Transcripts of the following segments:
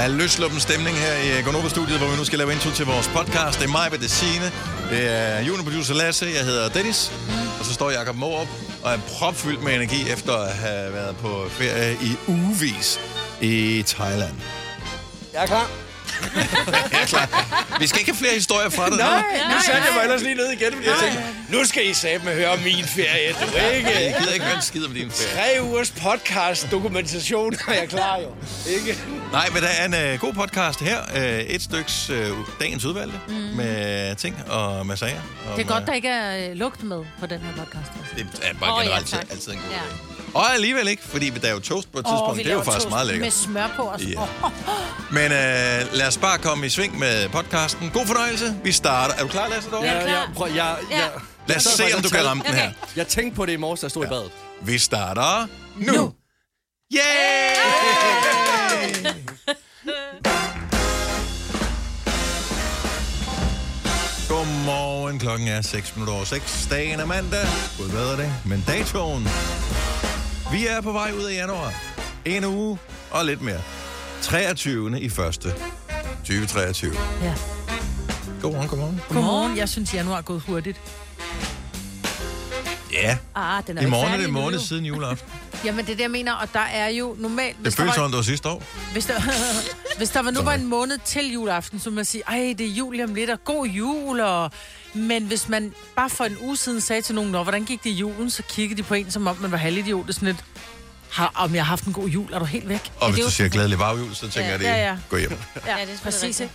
Der er løsluppen stemning her i Gonova-studiet, hvor vi nu skal lave intro til vores podcast. Det er mig, det er Signe, det er juniorproducer Lasse, jeg hedder Dennis, og så står Jakob Morup og er propfyldt med energi efter at have været på ferie i ugevis i Thailand. Jeg er klar. Ja, klar. Vi skal ikke have flere historier fra dig nu. Nej, nu satte jeg mig ellers lige ned igen, fordi jeg tænkte, nu skal I satme høre om min ferie, du ikke? Jeg gider ikke høre en skid om din ferie. Tre ugers podcast dokumentation er jeg klar jo. Ikke? Nej, men der er en uh, god podcast her. Uh, et styks uh, dagens udvalgte mm. med ting og med sager. Og Det er godt, med- der ikke er øh, lugt med på den her podcast. Det er bare oh, ja, generelt tak. altid en god Ja. idé. Og alligevel ikke, fordi der er jo toast på et tidspunkt. Åh, vi det er jo faktisk meget lækkert. Med smør på os. Ja. Åh, Men øh, lad os bare komme i sving med podcasten. God fornøjelse. Vi starter. Er du klar, Lasse? Dog? Ja. Jeg, jeg, klar. prøv, jeg, Ja. Jeg, Lad os se, om du kan ramme den her. Jeg tænkte på det i morges, der stod i badet. Vi starter nu. Nu. Yay! Godmorgen. Klokken er 6 minutter over 6. Dagen er mandag. Gud bedre det. Men datoen. Vi er på vej ud af januar. En uge og lidt mere. 23. i første. 2023. Ja. Godmorgen, godmorgen. Godmorgen. Jeg synes, januar er gået hurtigt. Ja, Ah, den er i morgen er det en måned jo. siden juleaften. Jamen, det er det, jeg mener, og der er jo normalt... Det føles som det var sidste år. Hvis der, hvis der var nu var en måned til juleaften, så man sige, ej, det er jul om lidt, og god jul, og... Men hvis man bare for en uge siden sagde til nogen, Nå, hvordan gik det i julen, så kiggede de på en, som om man var halvidiot, og sådan lidt, har, om jeg har haft en god jul, er du helt væk? Og hvis du siger glædelig baghjul, så tænker Ja, jeg, det ja, ja. gå hjem. Ja, Ja, det er præcis, rigtigt.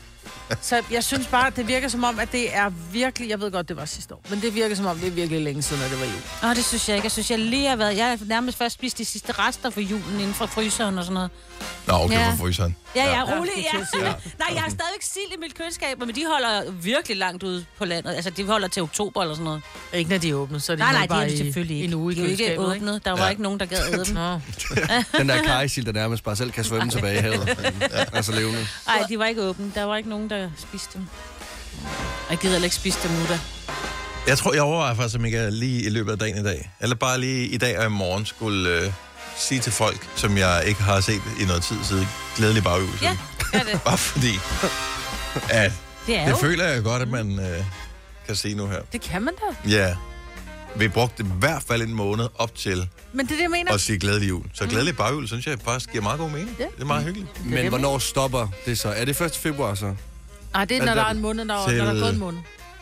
Så jeg synes bare, det virker som om, at det er virkelig... Jeg ved godt, det var sidste år, men det virker som om, det er virkelig længe siden, at det var jul. Åh, det synes jeg ikke. Jeg synes, jeg lige har været... Jeg har nærmest først spist de sidste rester for julen inden fra fryseren og sådan noget. Nå, okay, Ja. for fryseren. Ja, ja, Ja, rolig, ja. at sige. Nej, jeg har stadigvæk sild i mit køleskab, men de holder virkelig langt ude på landet. Altså, de holder til oktober eller sådan noget. Ikke når de er åbne, så er de Nej, nej, bare er de i selvfølgelig ikke. en uge i de er ikke åbnet. Der var Ja. ikke nogen, der gad æde dem. Den der kajsild, der nærmest bare selv kan svømme tilbage i havet. Altså levende. Nej, de var ikke åbne. Der var ikke nogen, der spiste dem. Jeg gider heller ikke spise dem nu, da. Jeg tror, jeg overvejer faktisk, om jeg lige i løbet af dagen i dag, eller bare lige i dag og i morgen, skulle øh, sige til folk, som jeg ikke har set i noget tid siden, glædelig baghjul. Ja, gør det. Bare fordi, at Det er det jo. føler jeg godt, at man øh, kan sige nu her. Det kan man da. Ja, vi brugte i hvert fald en måned op til Men det er det, jeg mener. at sige glædelig jul. Så glædelig baghjul, synes jeg faktisk giver meget god mening. Ja. Det er meget hyggeligt. Men hvornår stopper det så? Er det 1. februar så? Nej, det er, når der er en måned, når, til- når der er gået en måned.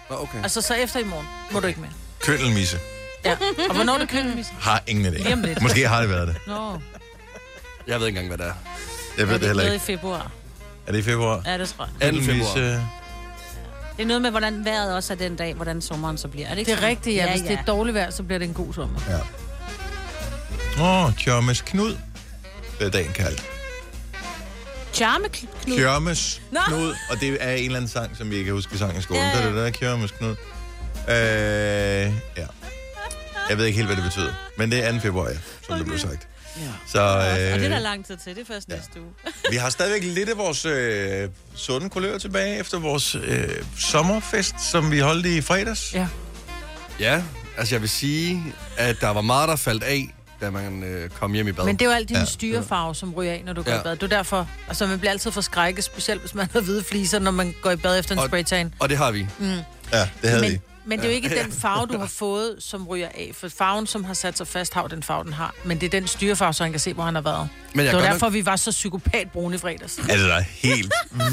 Nå, okay. Altså, så efter i morgen må du ikke mere. Køndelmisse. Ja. Og hvornår er det kønnemisse? Har ingen idé. Om lidt. Måske har det været det. Nå, Jeg ved ikke engang, hvad det er. Jeg ved Er det heller noget ikke. i februar. Er det i februar? Ja, det tror jeg. 2. februar. Køndelmisse. Det er noget med, hvordan vejret også er den dag, hvordan sommeren så bliver. Er det, ikke det er sådan? rigtigt, ja. Hvis det er dårligt vejr, så bliver det en god sommer. Ja. Åh, oh, Kjørmes Knud. Det er dagen kaldt. Charme Knud. Kjørmes Nå. Knud. Og det er en eller anden sang, som vi ikke kan huske sang i skolen. Ja. Det er det der, Kjørmes Knud. Øh, ja. Jeg ved ikke helt, hvad det betyder. Men det er 2. februar, ja, som det blev sagt. Ja. Så Og det er der øh, lang tid til. Det er først ja. næste uge. vi har stadigvæk lidt af vores øh, sunde kulør tilbage efter vores øh, sommerfest, som vi holdt i fredags. Ja. Ja, altså jeg vil sige, at der var meget, der faldt af, da man øh, kom hjem i bad. Men det er jo alt din Ja. styrefarve, som ryger af, når du går Ja. i bad. Er derfor, altså man bliver altid forskrækket, specielt hvis man har hvide fliser, når man går i bad efter en Og- spraytan. Og det har vi. Ja, det havde Men, vi. Men det er jo ikke den farve, du har fået, som ryger af. For farven, som har sat sig fast, har den farve, den har. Men det er den styrefarve, så han kan se, hvor han har været. Men jeg det var derfor, vi var så psykopatbrune i fredags. Er det da helt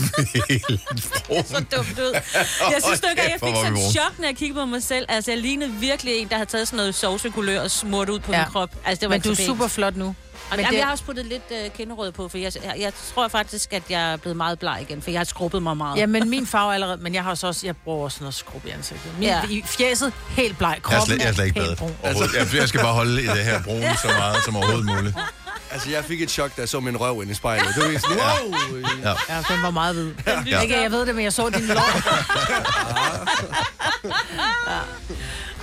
vildt så dumt ud. Jeg synes nok, at jeg fik sådan en chok, når jeg kiggede på mig selv. Altså, jeg lignede virkelig en, der havde taget sådan noget sovsekulør og smurt ud på Ja. min krop. Altså, det var Men du er super flot nu. Og Men jamen, det- jeg har også puttet lidt uh, kinderød på, for jeg, jeg, jeg tror faktisk, at jeg er blevet meget bleg igen, for jeg har skrubbet mig meget. Ja, men min farve er allerede, men jeg har så også, jeg bruger også noget skrub i ansigtet. Min, Ja. I fjeset, helt bleg. Jeg er Kroppen slet, jeg er slet ikke helt badet. brun. overhovedet. Jeg, jeg skal bare holde i det her brune så meget som overhovedet muligt. Altså, jeg fik et chok, da jeg så min røv ind i spejlet. Det var sådan, wow! Ja. Ja, den var meget hvid. Ja. Ja. Ikke, jeg ved det, men jeg så din lår. ja.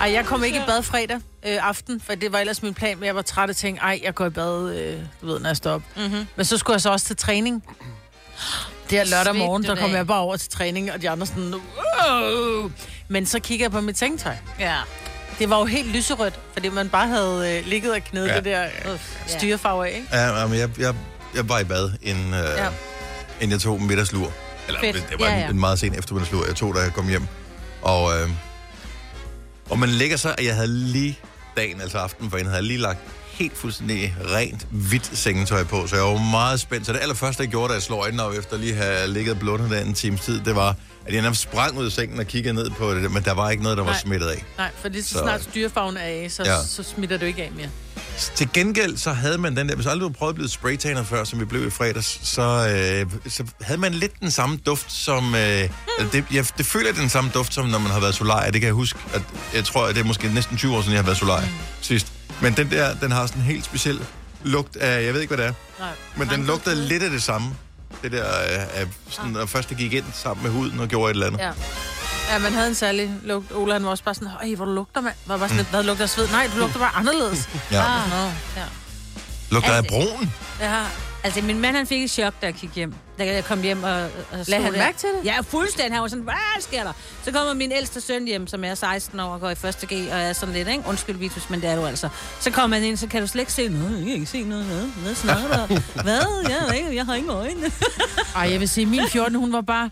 Ej, jeg kom ikke i bad fredag øh, aften, for det var ellers min plan, men jeg var træt og tænkte, ej, jeg går i bad, øh, du ved, når jeg står op. Mm-hmm. Men så skulle jeg så også til træning. Det er lørdag morgen, der kom jeg bare over til træning, og de andre sådan, wow. Men så kigger jeg på mit tænktøj. Ja. Det var jo helt lyserødt, fordi man bare havde øh, ligget og knedet Ja. det der øh, styrefarve af, ikke? Ja, men jeg, jeg, jeg var i bad inden, øh, ja. Inden jeg tog en middagslur. Eller Fedt. det, var Ja, en, ja. en meget sen eftermiddagslur, jeg tog, da jeg kom hjem. Og, øh, og man lægger sig, at jeg havde lige dagen, altså aftenen forinden, havde jeg lige lagt helt fuldstændig rent, hvidt sengetøj på, så jeg var meget spændt. Så det allerførste, jeg gjorde, da jeg slog øjnene op efter lige at have ligget og blundet der en times tid, det var, at jeg nærmest sprang ud af sengen og kiggede ned på det, men der var ikke noget, der var Nej. smittet af. Nej, for det er så, Så- snart styrefarven er af, så, Ja. så smitter du ikke af mere. Til gengæld, så havde man den der, hvis aldrig du prøvede at blive spraytaner før, som vi blev i fredags, så, øh, så havde man lidt den samme duft som, øh, eller det, jeg, det føler den samme duft som, når man har været solarie. Det kan jeg huske, at jeg tror, at det er måske næsten 20 år siden, jeg har været solarie mm. sidst. Men den der, den har sådan en helt speciel lugt af, jeg ved ikke, hvad det er, Nej. men den lugtede lidt af det samme. Det der, øh, sådan, når først det gik ind sammen med huden og gjorde et eller andet. Ja. Ja, man havde en særlig lugt. Ola han var også bare sådan, Ej, hvor du lugter, mand. Var bare sådan lidt, hvad lugter sved? Nej, du lugter bare anderledes. Ja. Ah, Nå. ja. Lugter af brun. Ja, altså min mand han fik et chok, da jeg gik hjem. Da jeg kom hjem og, og Lagde han der. mærke til det? Ja, fuldstændig. Han var sådan, hvad sker der? Så kommer min ældste søn hjem, som er 16 år og går i første G, og er sådan lidt, ikke? Undskyld, Vitus, men det er du altså. Så kommer han ind, så kan du slet ikke se noget. Jeg kan ikke se noget. Hvad, hvad snakker der? Hvad? Jeg, ikke, jeg har ingen øjne. Ej, jeg vil sige, min 14, hun var bare,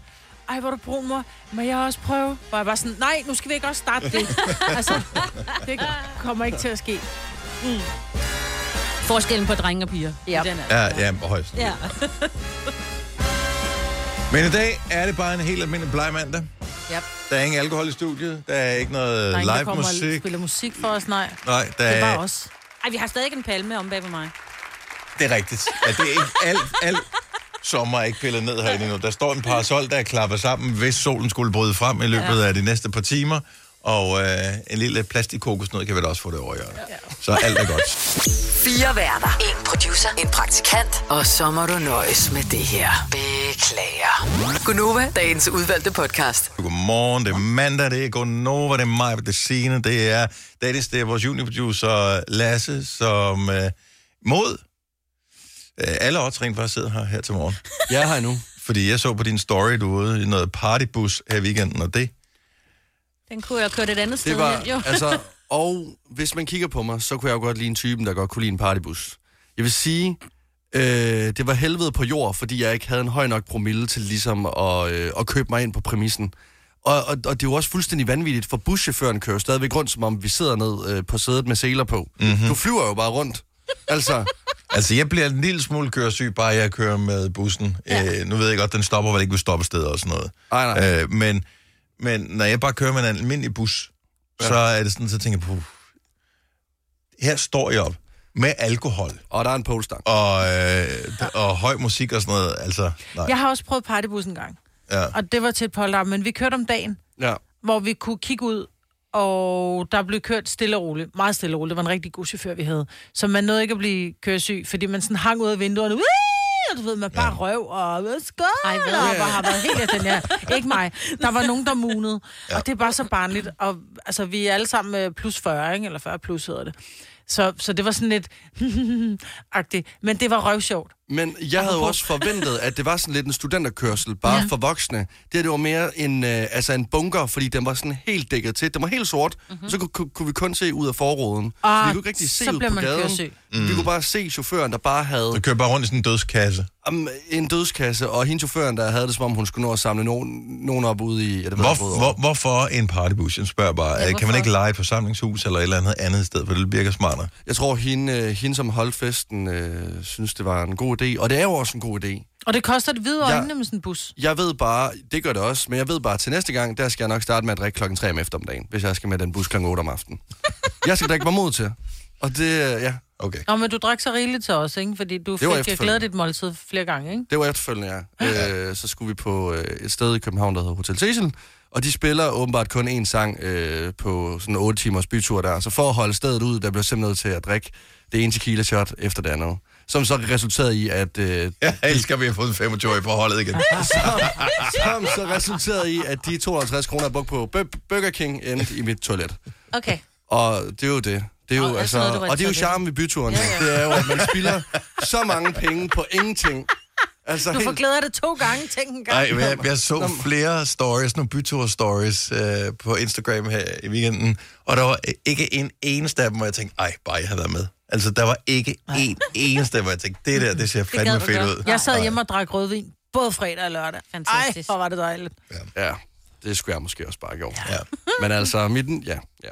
ej, hvor du brun, mor. Må jeg også prøve? Var jeg bare sådan, nej, nu skal vi ikke også starte det. altså, det kommer ikke til at ske. Forskellen på drenge og piger. Ja. Den er. Ja, ja, højst. ja. Men i dag er det bare en helt almindelig bleg mandag. Ja. Der er ingen alkohol i studiet. Der er ikke noget Der er ingen, der live kommer og musik. spiller musik for os, nej. Nej, der Det er bare os. Ej, vi har stadig en palme om bag ved mig. det er rigtigt. Ja, det er ikke alt, alt sommer er ikke pillet ned herinde endnu. Der står en parasol, der er klappet sammen, hvis solen skulle bryde frem i løbet af de næste par timer. Og øh, en lille plastikkokosnød kan vi da også få det over i hjørnet. Så alt er godt. Fire værter. En producer. En praktikant. Og så må du nøjes med det her. Beklager. Gunova, dagens udvalgte podcast. Godmorgen, det er mandag, det er Gonova, det er mig, det er Signe, det er Dennis, det er vores juniorproducer Lasse, som øh, mod øh, alle odds rent faktisk sidder her, her til morgen. Jeg er her nu. Fordi jeg så på din story, du er ude i noget partybus her i weekenden, og det Den kunne jeg køre et andet sted Det var, hen, jo. altså, og hvis man kigger på mig, så kunne jeg jo godt lide en typen, der godt kunne lide en partybus. Jeg vil sige, øh, det var helvede på jord, fordi jeg ikke havde en høj nok promille til ligesom at, øh, at købe mig ind på præmissen. Og, og, og det er jo også fuldstændig vanvittigt, for buschaufføren kører stadigvæk rundt, som om vi sidder ned øh, på sædet med seler på. Mm-hmm. Du flyver jo bare rundt. Altså, Altså, jeg bliver en lille smule køresyg, bare jeg kører med bussen. Ja. Øh, nu ved jeg godt, den stopper vel ikke ved stoppesteder og sådan noget. Ej, nej. Øh, men, men når jeg bare kører med en almindelig bus, ja. så er det sådan, så tænker jeg på, her står jeg op med alkohol og der er en polestang. og, øh, og høj musik og sådan noget. Altså, nej. Jeg har også prøvet partybus en gang. Ja. Og det var til et polterabend, men vi kørte om dagen, Ja. hvor vi kunne kigge ud, og der blev kørt stille og roligt. Meget stille og roligt. Det var en rigtig god chauffør, vi havde. Så man nåede ikke at blive køresyg, fordi man sådan hang ud af vinduerne. Wii! Du ved, man bare ja. røv og skål, Ej, hvad? og bare har været helt efter den her. Ikke mig. Der var nogen, der munede. Ja. Og det er bare så barnligt. Og altså, vi er alle sammen øh, plus 40, ikke? eller 40 plus hedder det. Så, så det var sådan lidt agtigt. Men det var røvsjovt. Men jeg havde jo også forventet, at det var sådan lidt en studenterkørsel, bare ja. For voksne. Det, her, det var mere en, øh, altså en bunker, fordi den var sådan helt dækket til. Den var helt sort, mm-hmm. så kunne, kunne, kunne vi kun se ud af forruden. Ah, vi kunne ikke rigtig se så ud på man gaden. køresyg. Mm. Vi kunne bare se chaufføren, der bare havde Du kører bare rundt i sådan en dødskasse. um, en dødskasse, og hende chaufføren, der havde det, som om hun skulle nå at samle nogen, nogen op ude i... Ja, det Hvor, hvor, hvorfor en partybus? Jeg spørger bare. Ja, kan man hvorfor? ikke lege et forsamlingshus eller et eller andet andet sted, for det virker smartere? Jeg tror, hende, øh, hende som holdt festen, øh, synes, det var en god idé. Og det er jo også en god idé. Og det koster et hvide øjne med sådan en bus. Jeg ved bare, det gør det også, men jeg ved bare, at til næste gang, der skal jeg nok starte med at drikke klokken 3 om eftermiddagen, hvis jeg skal med den bus klokken 8 om aftenen. jeg skal drikke mig mod til. Og det, ja, Okay. Nå, men du drak så rigeligt til os, ikke? Fordi du var fik øh, glædet dit måltid flere gange, ikke? det var efterfølgende, ja. Øh, så skulle vi på øh, et sted i København, der hedder Hotel Cecil, og de spiller åbenbart kun én sang øh, på sådan en 8 timers bytur der. Så for at holde stedet ud, der blev simpelthen nødt til at drikke det ene tequila shot efter det andet. Som så resulterede i, at øh, Jeg elsker, at vi har fået en 25 på holdet igen. som så resulterede i, at de 52 kroner, jeg brugte på Bur- Burger King, endte i mit toilet. Okay. Og det er jo det. Det er jo, Og altså, noget, og det er jo charmen ved byturen. Ja, ja. Det er jo, at man spilder så mange penge på ingenting. Altså, Du får helt, dig to gange, tænk en gang. Nej, jeg, jeg så flere stories, nogle bytur-stories øh, på Instagram her i weekenden, og der var ikke en eneste af dem, hvor jeg tænkte, ej, bare jeg har været med. Altså, der var ikke en eneste, hvor jeg tænkte, det der, det ser fandme fedt ud. Jeg sad hjemme og drak rødvin. både fredag og lørdag. Fantastisk. Ej, hvor var det dejligt. Ja, det skulle jeg måske også bare gjort. Ja. Men altså, midten, ja, ja.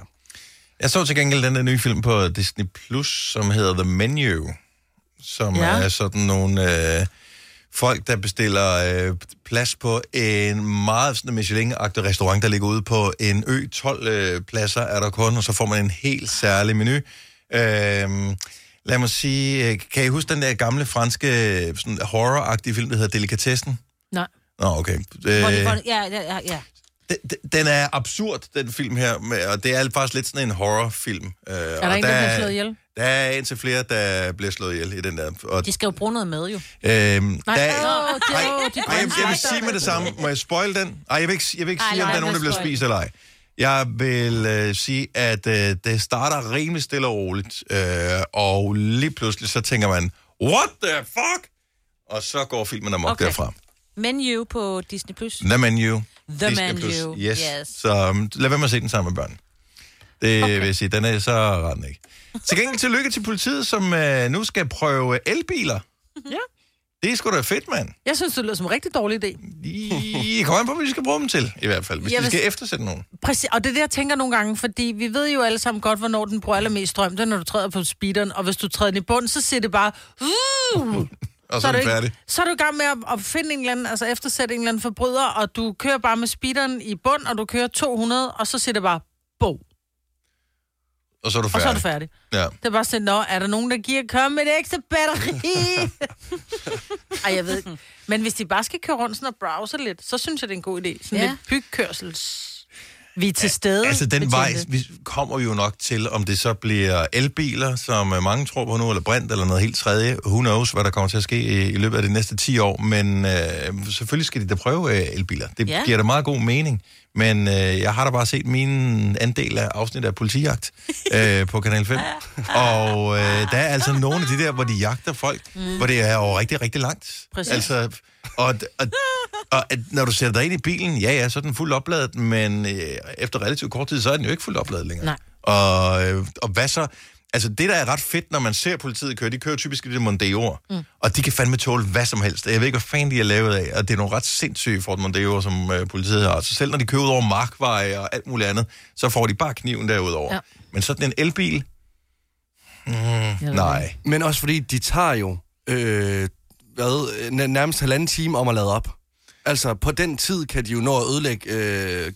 Jeg så til gengæld den der nye film på Disney Plus, som hedder The Menu, som ja. Ja. er sådan nogle øh, folk, der bestiller øh, plads på en meget sådan Michelin-agtig restaurant, der ligger ude på en ø. 12 øh, pladser er der kun, og så får man en helt særlig menu. Øh, lad mig sige, øh, kan I huske den der gamle franske sådan horror-agtige film, der hedder Delikatessen? Nej. Nå, okay. Hvor de, Øh, hvor, ja, ja, ja, ja. den, den er absurd, den film her, og det er faktisk lidt sådan en horrorfilm. Øh, Er der en, der bliver slået ihjel? Der er en til flere, der bliver slået ihjel i den der. Og, De skal jo bruge noget med, jo. øhm, Nej, der, åh, det er jo de Ej, jeg, jeg vil sige med det samme. Må jeg spoil den? Ej, jeg vil ikke, jeg vil ikke Ej, sige, om nej, der er nogen, der bliver spist eller ej. Jeg vil øh, sige, at øh, det starter rimelig stille og roligt, øh, og lige pludselig så tænker man, what the fuck? Og så går filmen amok okay. Derfra. Menu på Disney+. Plus. The Menu. The Disney Menu, Plus. Yes. yes. Så um, lad være med at se den sammen med børn. Det okay. vil jeg sige, den er så ret ikke. Til gengæld tillykke til politiet, som uh, nu skal prøve elbiler. Ja. Det er sgu da fedt, mand. Jeg synes, det lyder som en rigtig dårlig idé. I kommer an på, hvad vi skal bruge dem til, i hvert fald. Hvis Jeg de vil- skal eftersætte nogen. Præcis, og det er det, jeg tænker nogle gange, fordi vi ved jo alle sammen godt, hvornår den bruger allermest strøm. Det er, når du træder på speederen, og hvis du træder den i bund, så siger det bare... Uh, Og så er du færdig. så er du i gang med at, at finde en eller anden, altså eftersætte en eller anden forbryder, og du kører bare med speederen i bund, og du kører 200, og så siger det bare, bo, Og så er du og færdig. så er du færdig. Ja. Det er bare sådan, nå, er der nogen, der giver komme med et ekstra batteri? Ej, jeg ved. Men hvis de bare skal køre rundt sådan og browse lidt, så synes jeg, det er en god idé. Sådan ja. lidt bygkørsels... Vi er til stede. Altså, den betjente. vej vi kommer vi jo nok til, om det så bliver elbiler, som øh, mange tror på nu, eller brint, eller noget helt tredje. Who knows, hvad der kommer til at ske i, i løbet af de næste 10 år. Men øh, selvfølgelig skal de da prøve øh, elbiler. Det Ja. giver da meget god mening. Men øh, jeg har da bare set min andel af afsnit af politijagt øh, på Kanal 5. Og øh, der er altså nogle af de der, hvor de jagter folk, mm. hvor det er jo rigtig, rigtig langt. Præcis. Altså, og, og, og at når du sætter dig ind i bilen, ja, ja, så er den fuldt opladet, men øh, efter relativt kort tid, så er den jo ikke fuldt opladet længere. Nej. Og, øh, og hvad så? Altså, det der er ret fedt, når man ser politiet køre, de kører typisk i det Mondeo, mm. og de kan fandme tåle hvad som helst. Jeg ved ikke, hvad fanden de er lavet af, og det er nogle ret sindssyge Ford Mondeo, som øh, politiet har. Så selv når de kører ud over markveje og alt muligt andet, så får de bare kniven derudover. Ja. Men sådan en elbil, ved nej. Men også fordi, de tager jo øh, hvad, n- nærmest halvanden time om at lade op. Altså, på den tid kan de jo nå at ødelægge øh,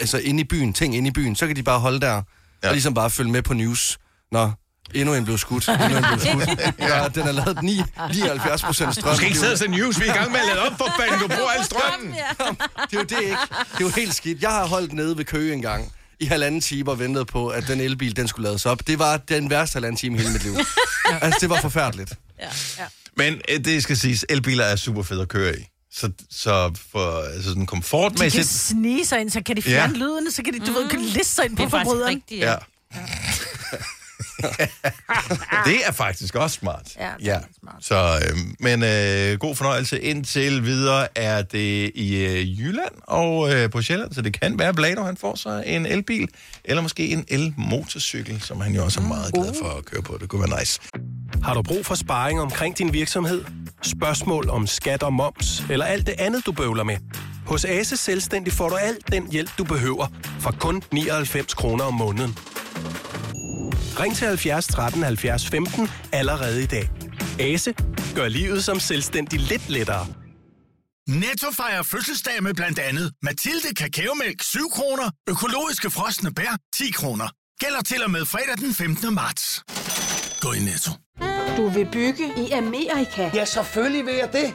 altså inde i byen, ting inde i byen. Så kan de bare holde der ja. Og ligesom bare følge med på news. Nå, endnu en blev skudt. Endnu en blev skudt. Ja, den er lavet 9, 79 procent strøm. Du skal ikke Det er sidde og se news, vi er i gang med at lade op for fanden, du bruger al strømmen. Det er jo det ikke. Det er jo helt skidt. Jeg har holdt nede ved Køge en gang i halvanden time og ventet på, at den elbil, den skulle lades op. Det var den værste halvanden time i hele mit liv. Altså, det var forfærdeligt. Ja, ja. Men øh, det skal siges, elbiler er super fede at køre i. Så, så for altså sådan De kan komfortmæssigt... snige sig ind, så kan de fjerne Ja. lydene, så kan de, du ved, kan liste sig ind på Det er faktisk forbryderen. rigtigt, Ja. ja. det er faktisk også smart. Ja, det er lidt smart. Så, øh, men øh, god fornøjelse. Indtil videre er det i øh, Jylland og øh, på Sjælland, så det kan være, at Blado han får sig en elbil, eller måske en elmotorcykel, som han jo også er meget glad for at køre på. Det kunne være nice. Har du brug for sparring omkring din virksomhed? Spørgsmål om skat og moms, eller alt det andet, du bøvler med? Hos Ase Selvstændig får du alt den hjælp, du behøver, for kun 99 kroner om måneden. Ring til 70 13 70 15 allerede i dag. Ase gør livet som selvstændig lidt lettere. Netto fejrer fødselsdag med blandt andet Mathilde Kakaomælk 7 kroner, økologiske frosne bær 10 kroner. Gælder til og med fredag den 15. marts. Gå i Netto. Du vil bygge i Amerika? Ja, selvfølgelig vil jeg det.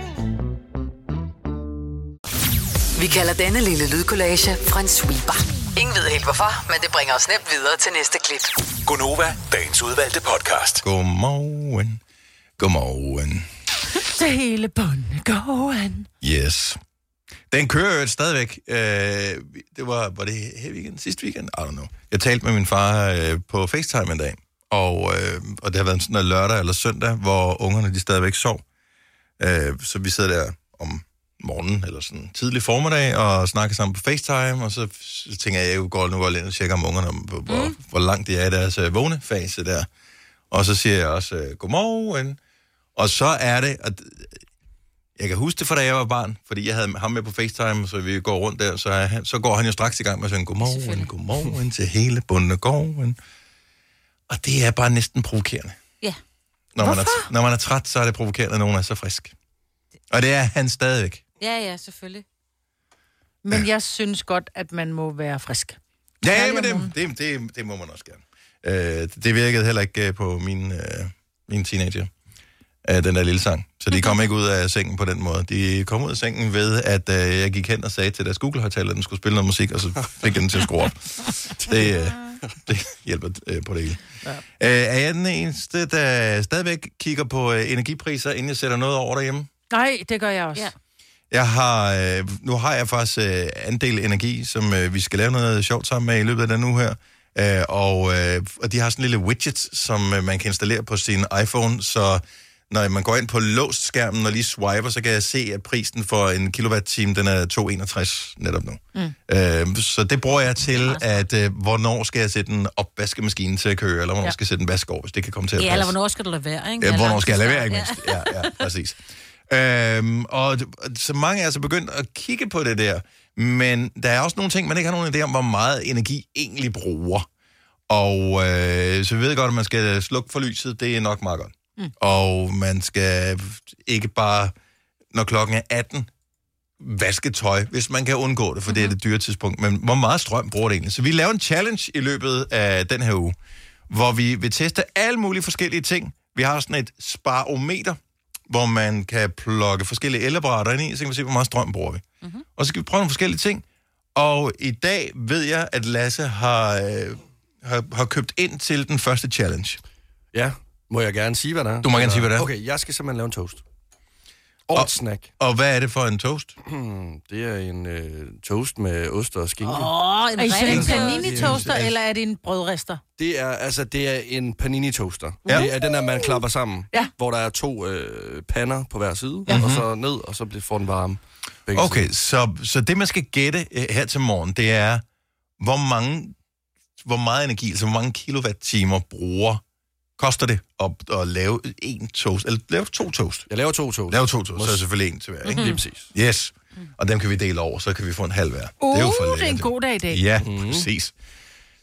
Vi kalder denne lille lydkollage en sweeper. Ingen ved helt hvorfor, men det bringer os nemt videre til næste klip. Gonova, dagens udvalgte podcast. Godmorgen. Godmorgen. til hele bundegården. Yes. Den kører jo stadigvæk. Øh, det var, var det her weekend? Sidste weekend? I don't know. Jeg talte med min far øh, på FaceTime en dag, og, øh, og det har været sådan en lørdag eller søndag, hvor ungerne de stadigvæk sov. Øh, så vi sidder der om morgenen, eller sådan tidlig formiddag, og snakker sammen på FaceTime, og så, tænker jeg, jeg går nu går jeg og tjekker om ungerne, om, hvor, Mm. hvor langt de er i deres øh, vågnefase der. Og så siger jeg også, øh, godmorgen. Og så er det, og jeg kan huske det fra da jeg var barn, fordi jeg havde ham med på FaceTime, så vi går rundt der, så, er han, så går han jo straks i gang med at sige, godmorgen, godmorgen til hele bunden af gården. Og det er bare næsten provokerende. Ja. Når man, er, når man er træt, så er det provokerende, at nogen er så frisk. Og det er han stadigvæk. Ja, ja, selvfølgelig. Men jeg synes godt, at man må være frisk. Ja, Særligt men det, det, det, det må man også gerne. Øh, det virkede heller ikke øh, på mine, øh, mine teenager, øh, den der lille sang. Så de kom ikke ud af sengen på den måde. De kom ud af sengen ved, at øh, jeg gik hen og sagde til deres Google-højtaler, at den skulle spille noget musik, og så fik jeg den til at skrue op. Det, øh, det hjælper øh, på det hele. Ja. Øh, er jeg den eneste, der stadigvæk kigger på øh, energipriser, inden jeg sætter noget over derhjemme? Nej, det gør jeg også. Ja. Jeg har, øh, nu har jeg faktisk øh, andel energi, som øh, vi skal lave noget sjovt sammen med i løbet af den uge her. Øh, og, øh, og de har sådan en lille widget, som øh, man kan installere på sin iPhone, så når man går ind på låst skærmen og lige swiper, så kan jeg se, at prisen for en kilowatt-time, den er 2,61 netop nu. Mm. Øh, så det bruger jeg til, at øh, hvornår skal jeg sætte en opvaskemaskine til at køre, eller hvornår Ja. ja. skal jeg sætte en vask over, hvis det kan komme til at Ja, passe. eller hvornår skal du lade være, ikke? Ja, hvornår skal jeg lade være, ikke mindst? Ja, ja, præcis. Øhm, og så mange er altså begyndt at kigge på det der, men der er også nogle ting, man ikke har nogen idé om, hvor meget energi egentlig bruger. Og øh, så vi ved godt, at man skal slukke for lyset, det er nok meget godt. Mm. Og man skal ikke bare, når klokken er 18, vaske tøj, hvis man kan undgå det, for mm-hmm. det er det dyre tidspunkt. Men hvor meget strøm bruger det egentlig? Så vi laver en challenge i løbet af den her uge, hvor vi vil teste alle mulige forskellige ting. Vi har sådan et sparometer, hvor man kan plukke forskellige elapparater ind i, så kan vi se, hvor meget strøm bruger vi. Mm-hmm. Og så skal vi prøve nogle forskellige ting. Og i dag ved jeg, at Lasse har, øh, har, har købt ind til den første challenge. Ja, må jeg gerne sige, hvad det er? Du må gerne sige, hvad det er. Okay, jeg skal simpelthen lave en toast. Årets snack. Og hvad er det for en toast? det er en øh, toast med ost og skinke. Åh, en Er I sådan en rigtig panini-toaster, eller er det en brødrester? Det er, altså, det er en panini-toaster. Ja. Ja. Det er den, der man klapper sammen. Ja. Hvor der er to øh, pander på hver side, ja. og så ned, og så bliver- får den varme. begge Okay, sider. så, så det man skal gætte øh, her til morgen, det er, hvor mange, hvor meget energi, altså hvor mange kilowatt-timer bruger, koster det at, at lave en toast, eller lave to toast? Jeg laver to toast. Lave to toast, så er der selvfølgelig en til hver, ikke? Lige præcis. Yes. Og dem kan vi dele over, så kan vi få en halv hver. Uh, det er jo for det er en god dag i dag. Ja, mm. præcis.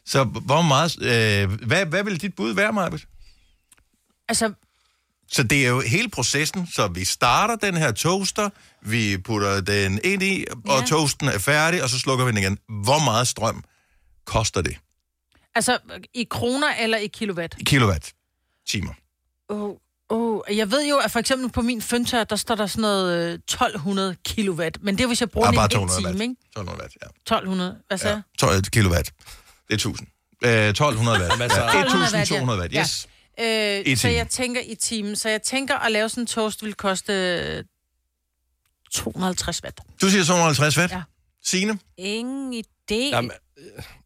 Så hvor meget, øh, hvad, hvad vil dit bud være, Marbet? Altså, Så det er jo hele processen, så vi starter den her toaster, vi putter den ind i, og Ja. toasten er færdig, og så slukker vi den igen. Hvor meget strøm koster det altså, i kroner eller i kilowatt? i kilowatt timer? Oh, oh, jeg ved jo, at for eksempel på min føntør, der står der sådan noget øh, 1200 kilowatt. Men det er, hvis jeg bruger Ah, den bare i en 200 time, watt. ikke? 1200 watt, ja. 1200. Hvad sagde ja. 12 kilowatt. Det er 1000. Øh, 1200 watt. Altså- Ja, 1200 1200 watt, ja. yes. I Øh, så jeg tænker i timen. Så jeg tænker, at lave sådan en toast vil koste øh, 250 watt. Du siger 250 watt. Ja. Signe? Ingen idé. Jamen,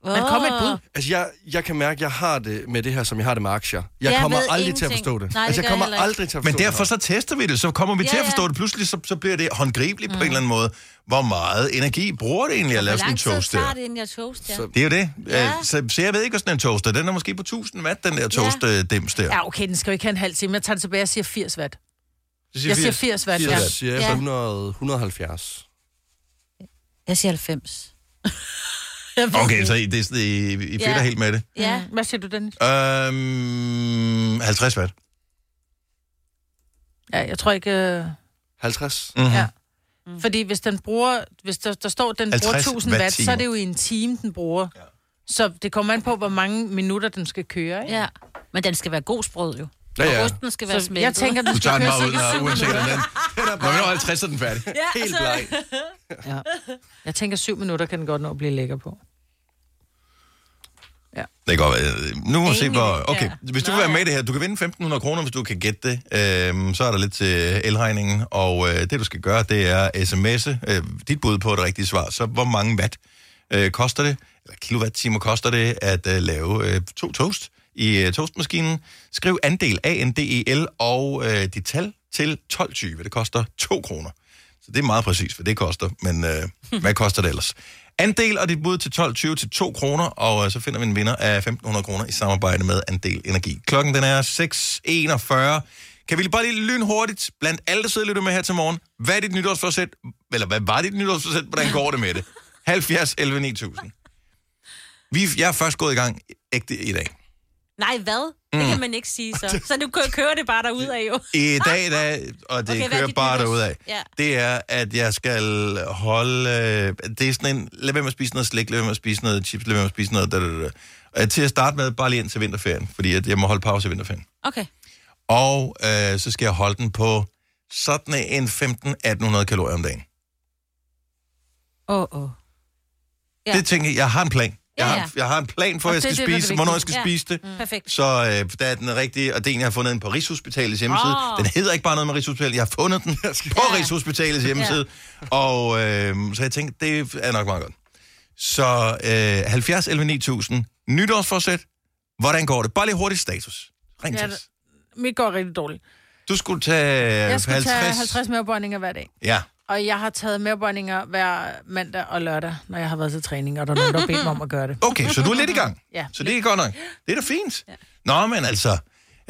Men kom med et bud. Altså, jeg, jeg kan mærke, at jeg har det med det her, som jeg har det med aktier. Jeg, Jeg kommer ved aldrig til at ingenting. forstå det. Nej, det altså, jeg kommer jeg heller ikke. aldrig til at forstå Men derfor så tester vi det, så kommer vi Ja, til at ja. forstå det. Pludselig så, så bliver det håndgribeligt mm. på en eller anden måde. Hvor meget energi bruger det egentlig at lave Hvor sådan en lang tid toast tager der? det, inden jeg toast? Så- Det er jo det. Ja. Ja. Så, så jeg ved ikke, hvad sådan en toaster. Den er måske på 1000 watt, den der toast-dims der. Ja, okay, den skal jo ikke have en halv time. Jeg tager det tilbage og siger 80 watt. Jeg siger 80 watt, ja. Jeg siger Ja. 100, 170. Jeg siger 90. Okay, så I, det, I, I Ja. fedt helt med det. Ja. Mm. Hvad siger du, Dennis? Øhm, 50 watt. Ja, jeg tror ikke... Øh... 50? Mm-hmm. Ja. Fordi hvis den bruger, hvis der, der står, den bruger 50 1000 watt, så er det jo i en time, den bruger. Ja. Så det kommer an på, hvor mange minutter den skal køre, ikke? Ja. Men den skal være god sprød, jo. Ja, ja. Og osten skal være Så smeltet. jeg tænker, den Du skal tager den køre bare ud, uanset minutter. hvordan. Når vi når 50, så er den færdig. Ja, Helt altså- bleg. Ja. Jeg tænker, syv minutter kan den godt nå at blive lækker på. Ja. Det kan godt være. Nu må vi se, hvor... Okay, Ja. hvis du Nå, vil være med i det her, du kan vinde 1.500 kroner, hvis du kan gætte det. Øhm, så er der lidt til elregningen, og øh, det du skal gøre, det er sms'e øh, dit bud på det rigtige svar. Så hvor mange watt øh, koster det, eller kilowatt-timer koster det, at øh, lave øh, to toast i øh, toastmaskinen. Skriv andel, A-N-D-E-L, og øh, dit tal til 12.20. Det koster 2 kroner. Så det er meget præcis, hvad det koster. Men øh, hvad koster det ellers? Andel og dit bud til 12.20 til 2 kroner, og øh, så finder vi en vinder af 1.500 kroner i samarbejde med Andel Energi. Klokken den er 6.41. Kan vi bare lige lynhurtigt, blandt alle, der sidder og lytter med her til morgen, hvad er dit nytårsforsæt, eller hvad var dit nytårsforsæt, hvordan går det med det? 70 11 9000. Vi, jeg er først gået i gang ægte i dag. Nej, hvad? Det Mm. kan man ikke sige så. Så du kø- kører det bare derud af jo. I dag, der, og det Okay, er kører bare derud af, Ja. det er, at jeg skal holde... Øh, det er sådan en... Lad være med at spise noget slik, lad være med at spise noget chips, lad være med at spise noget... Da, da, da. Og til at starte med, bare lige ind til vinterferien, fordi at jeg må holde pause i vinterferien. Okay. Og øh, så skal jeg holde den på sådan en 15-1800 kalorier om dagen. Åh, oh, åh. Oh. Ja. Det tænker jeg, jeg har en plan. Jeg, Ja, har, ja. jeg har en plan for, at jeg det skal det, spise, det hvornår jeg skal Ja. spise det. Mm. Perfekt. Så øh, der er den rigtige, og det er en, jeg har fundet den på Rigshospitalets hjemmeside. Åh. Den hedder ikke bare noget med Rigshospitalet, jeg har fundet den på Rigshospitalets hjemmeside. Og øh, så jeg tænkte, det er nok meget godt. Så øh, 70 11 9000, nytårsforsæt, hvordan går det? Bare lige hurtigt status. Ring Ja, til det- os. Mit går rigtig dårligt. Du skulle tage Jeg skal 50. tage 50 mavebøjninger hver dag. Ja. Og jeg har taget mavebøjninger hver mandag og lørdag, når jeg har været til træning, og der er nogen, der har bedt mig om at gøre det. Okay, så du er lidt i gang. Ja. Så det er godt nok. Det er da fint. Ja. Nå, men altså,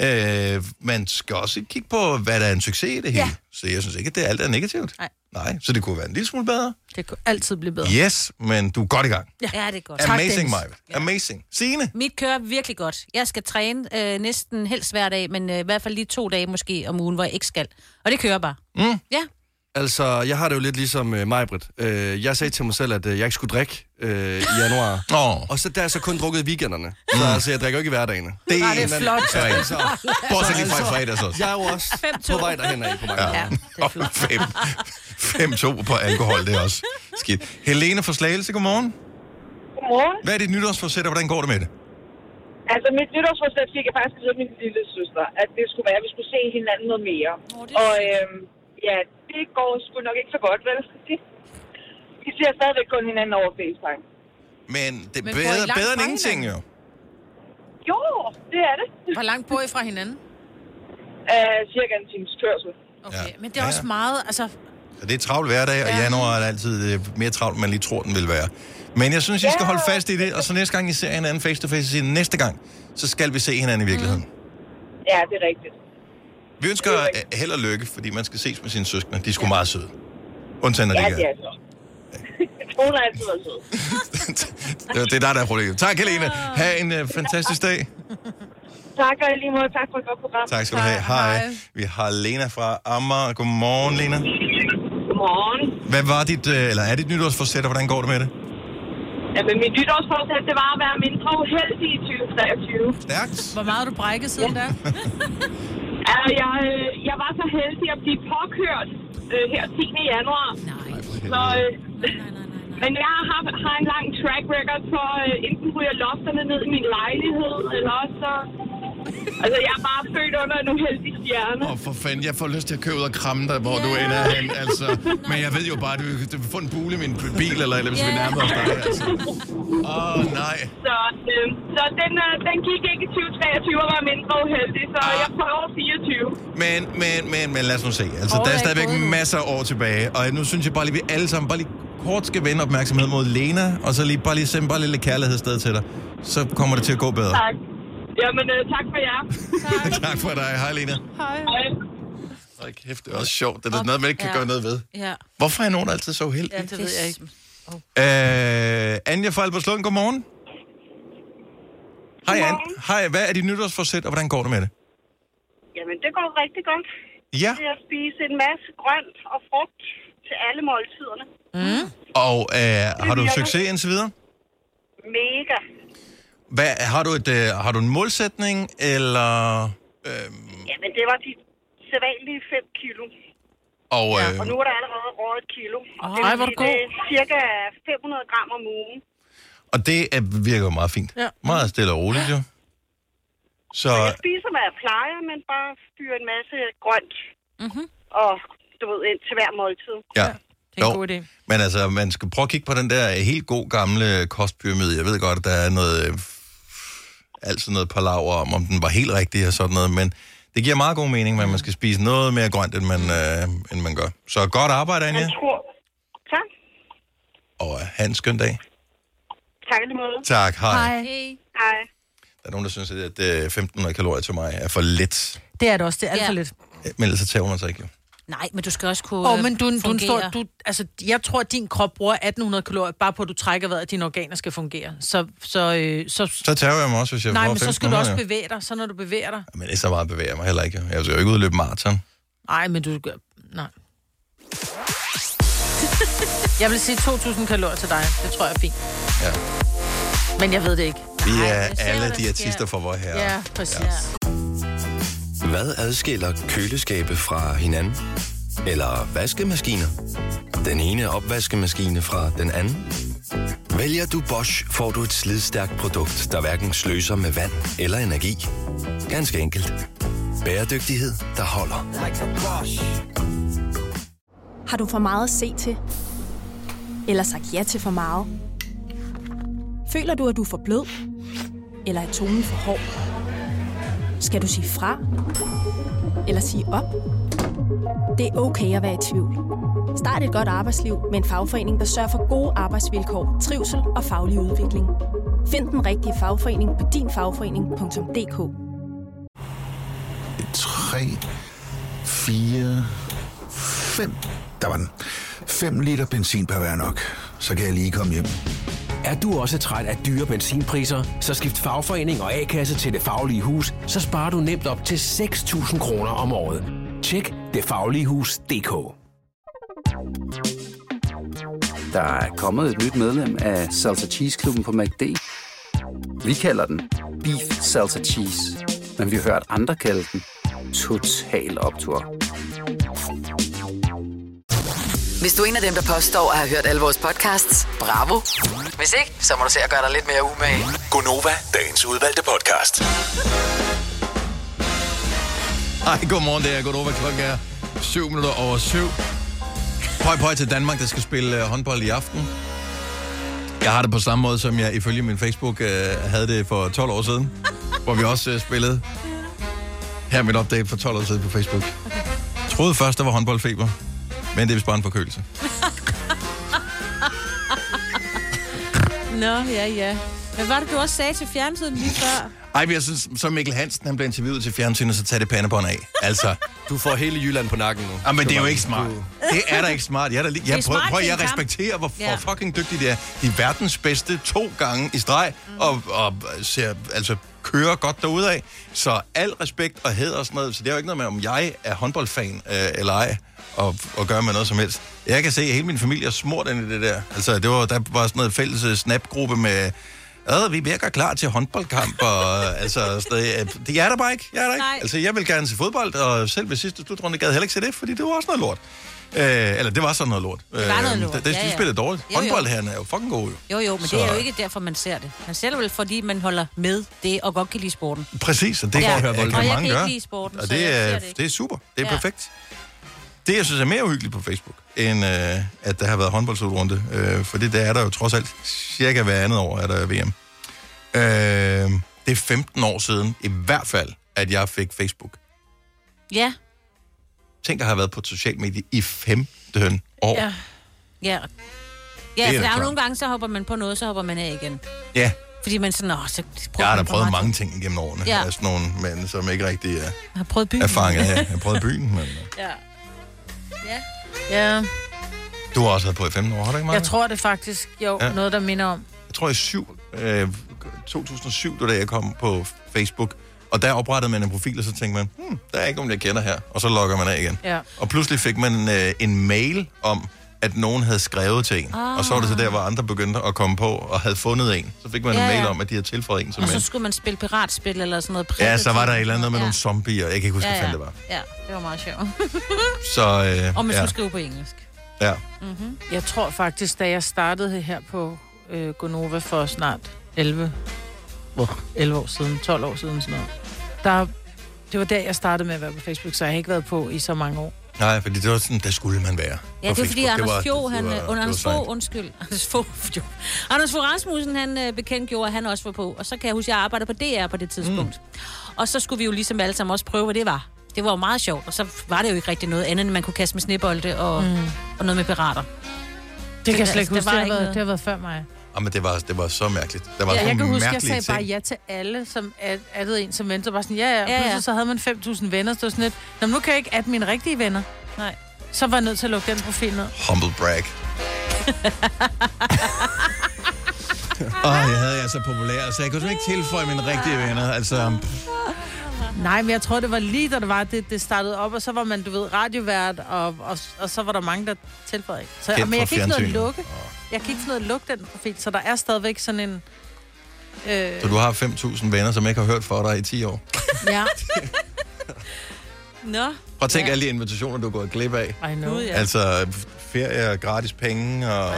øh, man skal også kigge på, hvad der er en succes i det hele. Ja. Så jeg synes ikke, at det alt er negativt. Nej. Nej, så det kunne være en lille smule bedre. Det kunne altid blive bedre. Yes, men du er godt i gang. Ja, ja det er godt. Amazing, Maja. Amazing. Signe? Mit kører virkelig godt. Jeg skal træne øh, næsten helst hver dag, men øh, i hvert fald lige to dage måske om ugen, hvor jeg ikke skal. Og det kører bare. Mm. Ja. Altså, jeg har det jo lidt ligesom uh, Majbrit. Uh, jeg sagde til mig selv, at uh, jeg ikke skulle drikke uh, i januar. Oh. Og så der er jeg så kun drukket i weekenderne. Så altså, jeg drikker jo ikke i hverdagene. Det Nej, det er Men- flot. Så er Altså, Bortset lige fra i fredags også. jeg er jo også på vej derhen af på vej. Ja. Fem to på alkohol, det er også skidt. Helene fra Slagelse, godmorgen. Godmorgen. Hvad er dit nytårsforsæt, og hvordan går det med det? Altså, mit nytårsforsæt fik jeg faktisk af min lille søster, at det skulle være, at vi skulle se hinanden noget mere. Oh, og øhm, ja, det går sgu nok ikke så godt, vel? De, vi ser stadigvæk kun hinanden over FaceTime. Men det er Men bor I bedre, langt bedre end fra ingenting, jo. Jo, det er det. Hvor langt bor I fra hinanden? Uh, cirka en times kørsel. Okay, Ja. men det er Ja, også meget, altså... Så det er travlt hverdag, og Ja. januar er altid øh, mere travlt, end man lige tror, den vil være. Men jeg synes, I skal Ja. holde fast i det, og så næste gang I ser hinanden face to face, så siger I, næste gang, så skal vi se hinanden i virkeligheden. Ja, det er rigtigt. Vi ønsker øh, held og lykke, fordi man skal ses med sine søskende. De er sgu meget søde. Undtagen, når Ja, de det ikke er så. Hun har altid sød. er. Det er dig, der er problemet. Tak, Helene. Ha' en uh, fantastisk dag. Tak, og lige måde tak for et godt program. Tak skal du have. Hej. Vi har Lena fra Amager. Godmorgen, Lena. Godmorgen. Hvad var dit, øh, eller er dit nytårsforsæt, og hvordan går det med det? Jamen, mit nytårsforsæt, det var at være mindre uheldig i 2023. Stærkt. Hvor meget har du brækket siden da? Ja, jeg, øh, jeg var så heldig at blive påkørt øh, her 10. januar. Nej. Så, øh, men jeg har, har en lang track record for, øh, enten ryger lofterne ned i min lejlighed, eller også så... Altså, jeg er bare født under en uheldig stjerne. Åh, for fanden, jeg får lyst til at købe ud og kramme dig, hvor yeah. du ender hen, altså. Men jeg ved jo bare, at du, du vil få en bule i min bil, eller, eller hvis yeah. vi nærmer os dig, altså. Åh, oh, nej. Så, øh, så den, øh, den gik ikke i 2023 og var mindre uheldig, så Ah. jeg prøver 24. Men, men, men, men lad os nu se. Altså, Året der er stadigvæk endnu. masser af år tilbage, og nu synes jeg bare lige, vi alle sammen bare lige kort skal vende opmærksomhed mod Lena, og så lige bare lige sende bare lidt kærlighed sted til dig. Så kommer det til at gå bedre. Tak. Jamen, øh, tak for jer. tak for dig. Hej, Lena. Hej. Hej. Hold kæft, det er også sjovt. Det er noget, man ikke kan Ja. gøre noget ved. Ja. Hvorfor er nogen altid så uheldige? Ja, det ved jeg ikke. Øh, Anja fra Albertslund, godmorgen. Hej, An. Hej, hvad er dit nytårsforsæt, og hvordan går det med det? Jamen, det går rigtig godt. Ja. Det er at spise en masse grønt og frugt til alle måltiderne. Mm. Og øh, har du succes indtil videre? Mega. Hvad, har, du et, øh, har du en målsætning, eller... Øh, Jamen, det var de sædvanlige 5 kilo. og, øh, Og nu er der allerede råd et kilo. Og Åh, det, ej, hvor er det er cirka 500 gram om ugen. Og det er, virker jo meget fint. Ja. Meget stille og roligt, jo. Så, Jeg spiser, hvad jeg plejer, men bare fyrer en masse grønt. Mm-hmm. Og du ved, ind til hver måltid. ja. Det er en Jo. god idé. Men altså, man skal prøve at kigge på den der helt god gamle kostpyramide. Jeg ved godt, at der er noget, øh, altid noget palaver om, om den var helt rigtig og sådan noget, men det giver meget god mening, at man skal spise noget mere grønt, end man, øh, end man gør. Så godt arbejde, Anja, Jeg tror... Tak. og øh, have en skøn dag. Tak i lige måde. Tak, hej. Hey. Hej. Der er nogen, der synes, at øh, 1500 kalorier til mig er for lidt. Det er det også, det er alt Ja. for lidt. Men ellers så tager hun sig ikke. jo. Nej, men du skal også kunne Åh, oh, men du, du, er en stor, fungere. du, altså, jeg tror, at din krop bruger 1800 kalorier, bare på, at du trækker vejret, at dine organer skal fungere. Så, så, øh, så, Så tager jeg mig også, hvis jeg nej, men så skal du 1500, også bevæge dig. Så når du bevæger dig... Men det er så meget bevæger jeg mig heller ikke. Jeg skal jo ikke ud og løbe maraton. Nej, men du gør... Nej. Jeg vil sige 2.000 kalorier til dig. Det tror jeg er fint. Ja. Men jeg ved det ikke. Vi Ej, er ser, alle artister for vor herre. Ja, præcis. Ja. Hvad adskiller køleskabe fra hinanden? Eller vaskemaskiner? Den ene opvaskemaskine fra den anden? Vælger du Bosch, får du et slidstærkt produkt, der hverken sløser med vand eller energi. Ganske enkelt. Bæredygtighed, der holder. Har du for meget at se til? Eller sagt ja til for meget? Føler du, at du er for blød? Eller er tonen for hård? Skal du sige fra? Eller sige op? Det er okay at være i tvivl. Start et godt arbejdsliv med en fagforening, der sørger for gode arbejdsvilkår, trivsel og faglig udvikling. Find den rigtige fagforening på dinfagforening.dk 3, 4, 5. Der var den. 5 liter benzin per hver nok. Så kan jeg lige komme hjem. Er du også træt af dyre benzinpriser, så skift fagforening og A-kasse til Det Faglige Hus, så sparer du nemt op til 6.000 kroner om året. Tjek detfagligehus.dk Der er kommet et nyt medlem af Salsa Cheese Klubben på MACD. Vi kalder den Beef Salsa Cheese, men vi har hørt andre kalde den Total Optor. Hvis du er en af dem, der påstår at have hørt alle vores podcasts, bravo. Hvis ikke, så må du se at gøre dig lidt mere umage. Gonova, dagens udvalgte podcast. Hej, godmorgen, det er Godova. Klokken er 7 minutter over 7. Høj på til Danmark, der skal spille øh, håndbold i aften. Jeg har det på samme måde, som jeg ifølge min Facebook øh, havde det for 12 år siden, hvor vi også øh, spillede. Her er mit update for 12 år siden på Facebook. Jeg troede først, der var håndboldfeber, men det er vist bare en forkølelse. Nå, ja, ja. Hvad var det, du også sagde til fjernsynet lige før? Ej, men jeg synes, så Mikkel Hansen, han blev interviewet til fjernsynet, så tag det pandebånd af. Altså, Du får hele Jylland på nakken nu. ah, men det er jo ikke smart. Det er da ikke smart. Jeg, er da lige, Det jeg prøver, smart prøver jeg respekterer, hvor, Ja. hvor fucking dygtige de er. De er verdens bedste to gange i streg, Mm. og, og ser, altså, kører godt derudad. Så al respekt og hed og sådan noget. Så det er jo ikke noget med, om jeg er håndboldfan øh, eller ej, og, og gør med noget som helst. Jeg kan se, at hele min familie er smurt ind i det der. Altså, det var, der var sådan noget fælles øh, snapgruppe med... Ja, vi virker klar til håndboldkamp, og altså, noget. det er der bare ikke. Jeg er der ikke. Nej. Altså, jeg vil gerne se fodbold, og selv ved sidste slutrunde gad jeg heller ikke se det, fordi det var også noget lort. Øh, eller det var sådan noget lort. Det var noget lort, Det, det, ja, de ja. spillede dårligt. Jo, jo. Er jo fucking god, jo. Jo, jo, men Så- det er jo ikke derfor, man ser det. Man ser det vel, fordi man holder med det og godt kan lide sporten. Præcis, og det Ja, kan, og det kan jeg mange kan ikke gøre. lide sporten, og det jeg er, det er super. Det er Ja. perfekt. Det, jeg synes er mere uhyggeligt på Facebook, end øh, at der har været håndboldslutrunde, øh, for det der er der jo trods alt cirka hver andet år, er der VM. Øh, det er 15 år siden, i hvert fald, at jeg fik Facebook. Ja, Tænk at have været på et socialt medie i 15 år. ja. Ja, ja er for der er klart. jo nogle gange, så hopper man på noget, så hopper man af igen. ja. Fordi man sådan, åh, så prøver Jeg har da man for prøvet meget mange ting igennem årene. Ja. Ja. Af sådan nogle mænd, som ikke rigtig er, Jeg har prøvet byen. er fanget her. Jeg har prøvet byen, men Ja. Ja. Ja, du har også været på i 15 år, har du ikke, Maja? jeg tror det faktisk, jo, Ja. ja. noget, der minder om. jeg tror i syv, øh, 2007, det var da jeg kom på Facebook, og der oprettede man en profil, og så tænkte man, hmm, der er ikke nogen, jeg kender her, og så logger man af igen. Ja. Og pludselig fik man øh, en mail om, at nogen havde skrevet til en, Ah. og så var det så der, hvor andre begyndte at komme på og havde fundet en. Så fik man Ja, en mail ja. om, at de havde tilføjet en som Og så en. skulle man spille piratspil eller sådan noget. Ja, så var der et eller andet med ja. nogle zombier, jeg kan ikke huske, ja, hvad ja. fanden det var. Ja, det var meget sjovt. Så, øh, Og man ja. skulle skrive på engelsk. ja. Mm-hmm. Jeg tror faktisk, da jeg startede her på øh, Gonova for snart 11, hvor, 11 år siden, 12 år siden sådan noget. Der, det var der, jeg startede med at være på Facebook, så jeg har ikke været på i så mange år. Nej, fordi det var sådan, der skulle man være. Ja, det er fordi. Anders Fogh, han, det øh, var- under det Anders var Fogh, undskyld, Anders Fogh. Anders Fogh Rasmussen, han øh, bekendtgjorde, at han også var på, og så kan jeg huske, at jeg arbejdede på DR på det tidspunkt. Mm. Og så skulle vi jo ligesom alle sammen også prøve, hvad det var. Det var jo meget sjovt, og så var det jo ikke rigtig noget andet, end man kunne kaste med snebolde og, Mm. og noget med pirater. Det kan jeg slet ikke der huske. var Det har, ikke været, noget. det har været før mig. Jamen, det var, det var så mærkeligt. Der var Ja, jeg kan huske, jeg sagde bare ting. ja til alle, som ad- addede en som ven. Så bare sådan, ja, ja. Ja, ja. Pludselig så havde man 5.000 venner. Så det var sådan lidt, Nå, men nu kan jeg ikke adde mine rigtige venner. Nej. Så var jeg nødt til at lukke den profil ned. Humble brag. Åh, jeg havde jeg så populær, så jeg kunne ikke tilføje mine rigtige venner. Altså, Nej, men jeg tror, det var lige, da det var, det, det startede op, og så var man, du ved, radiovært, og, og, og så var der mange, der tilføjede ikke. Så, Kendt men jeg fra kan ikke noget lukke. Jeg kan ikke noget at lukke den profil, så der er stadigvæk sådan en... Øh, så du har 5.000 venner, som ikke har hørt for dig i 10 år. ja. Nå. Prøv at tænke alle de invitationer, du er gået glip af. I know. Ja. Altså ferie, gratis penge, og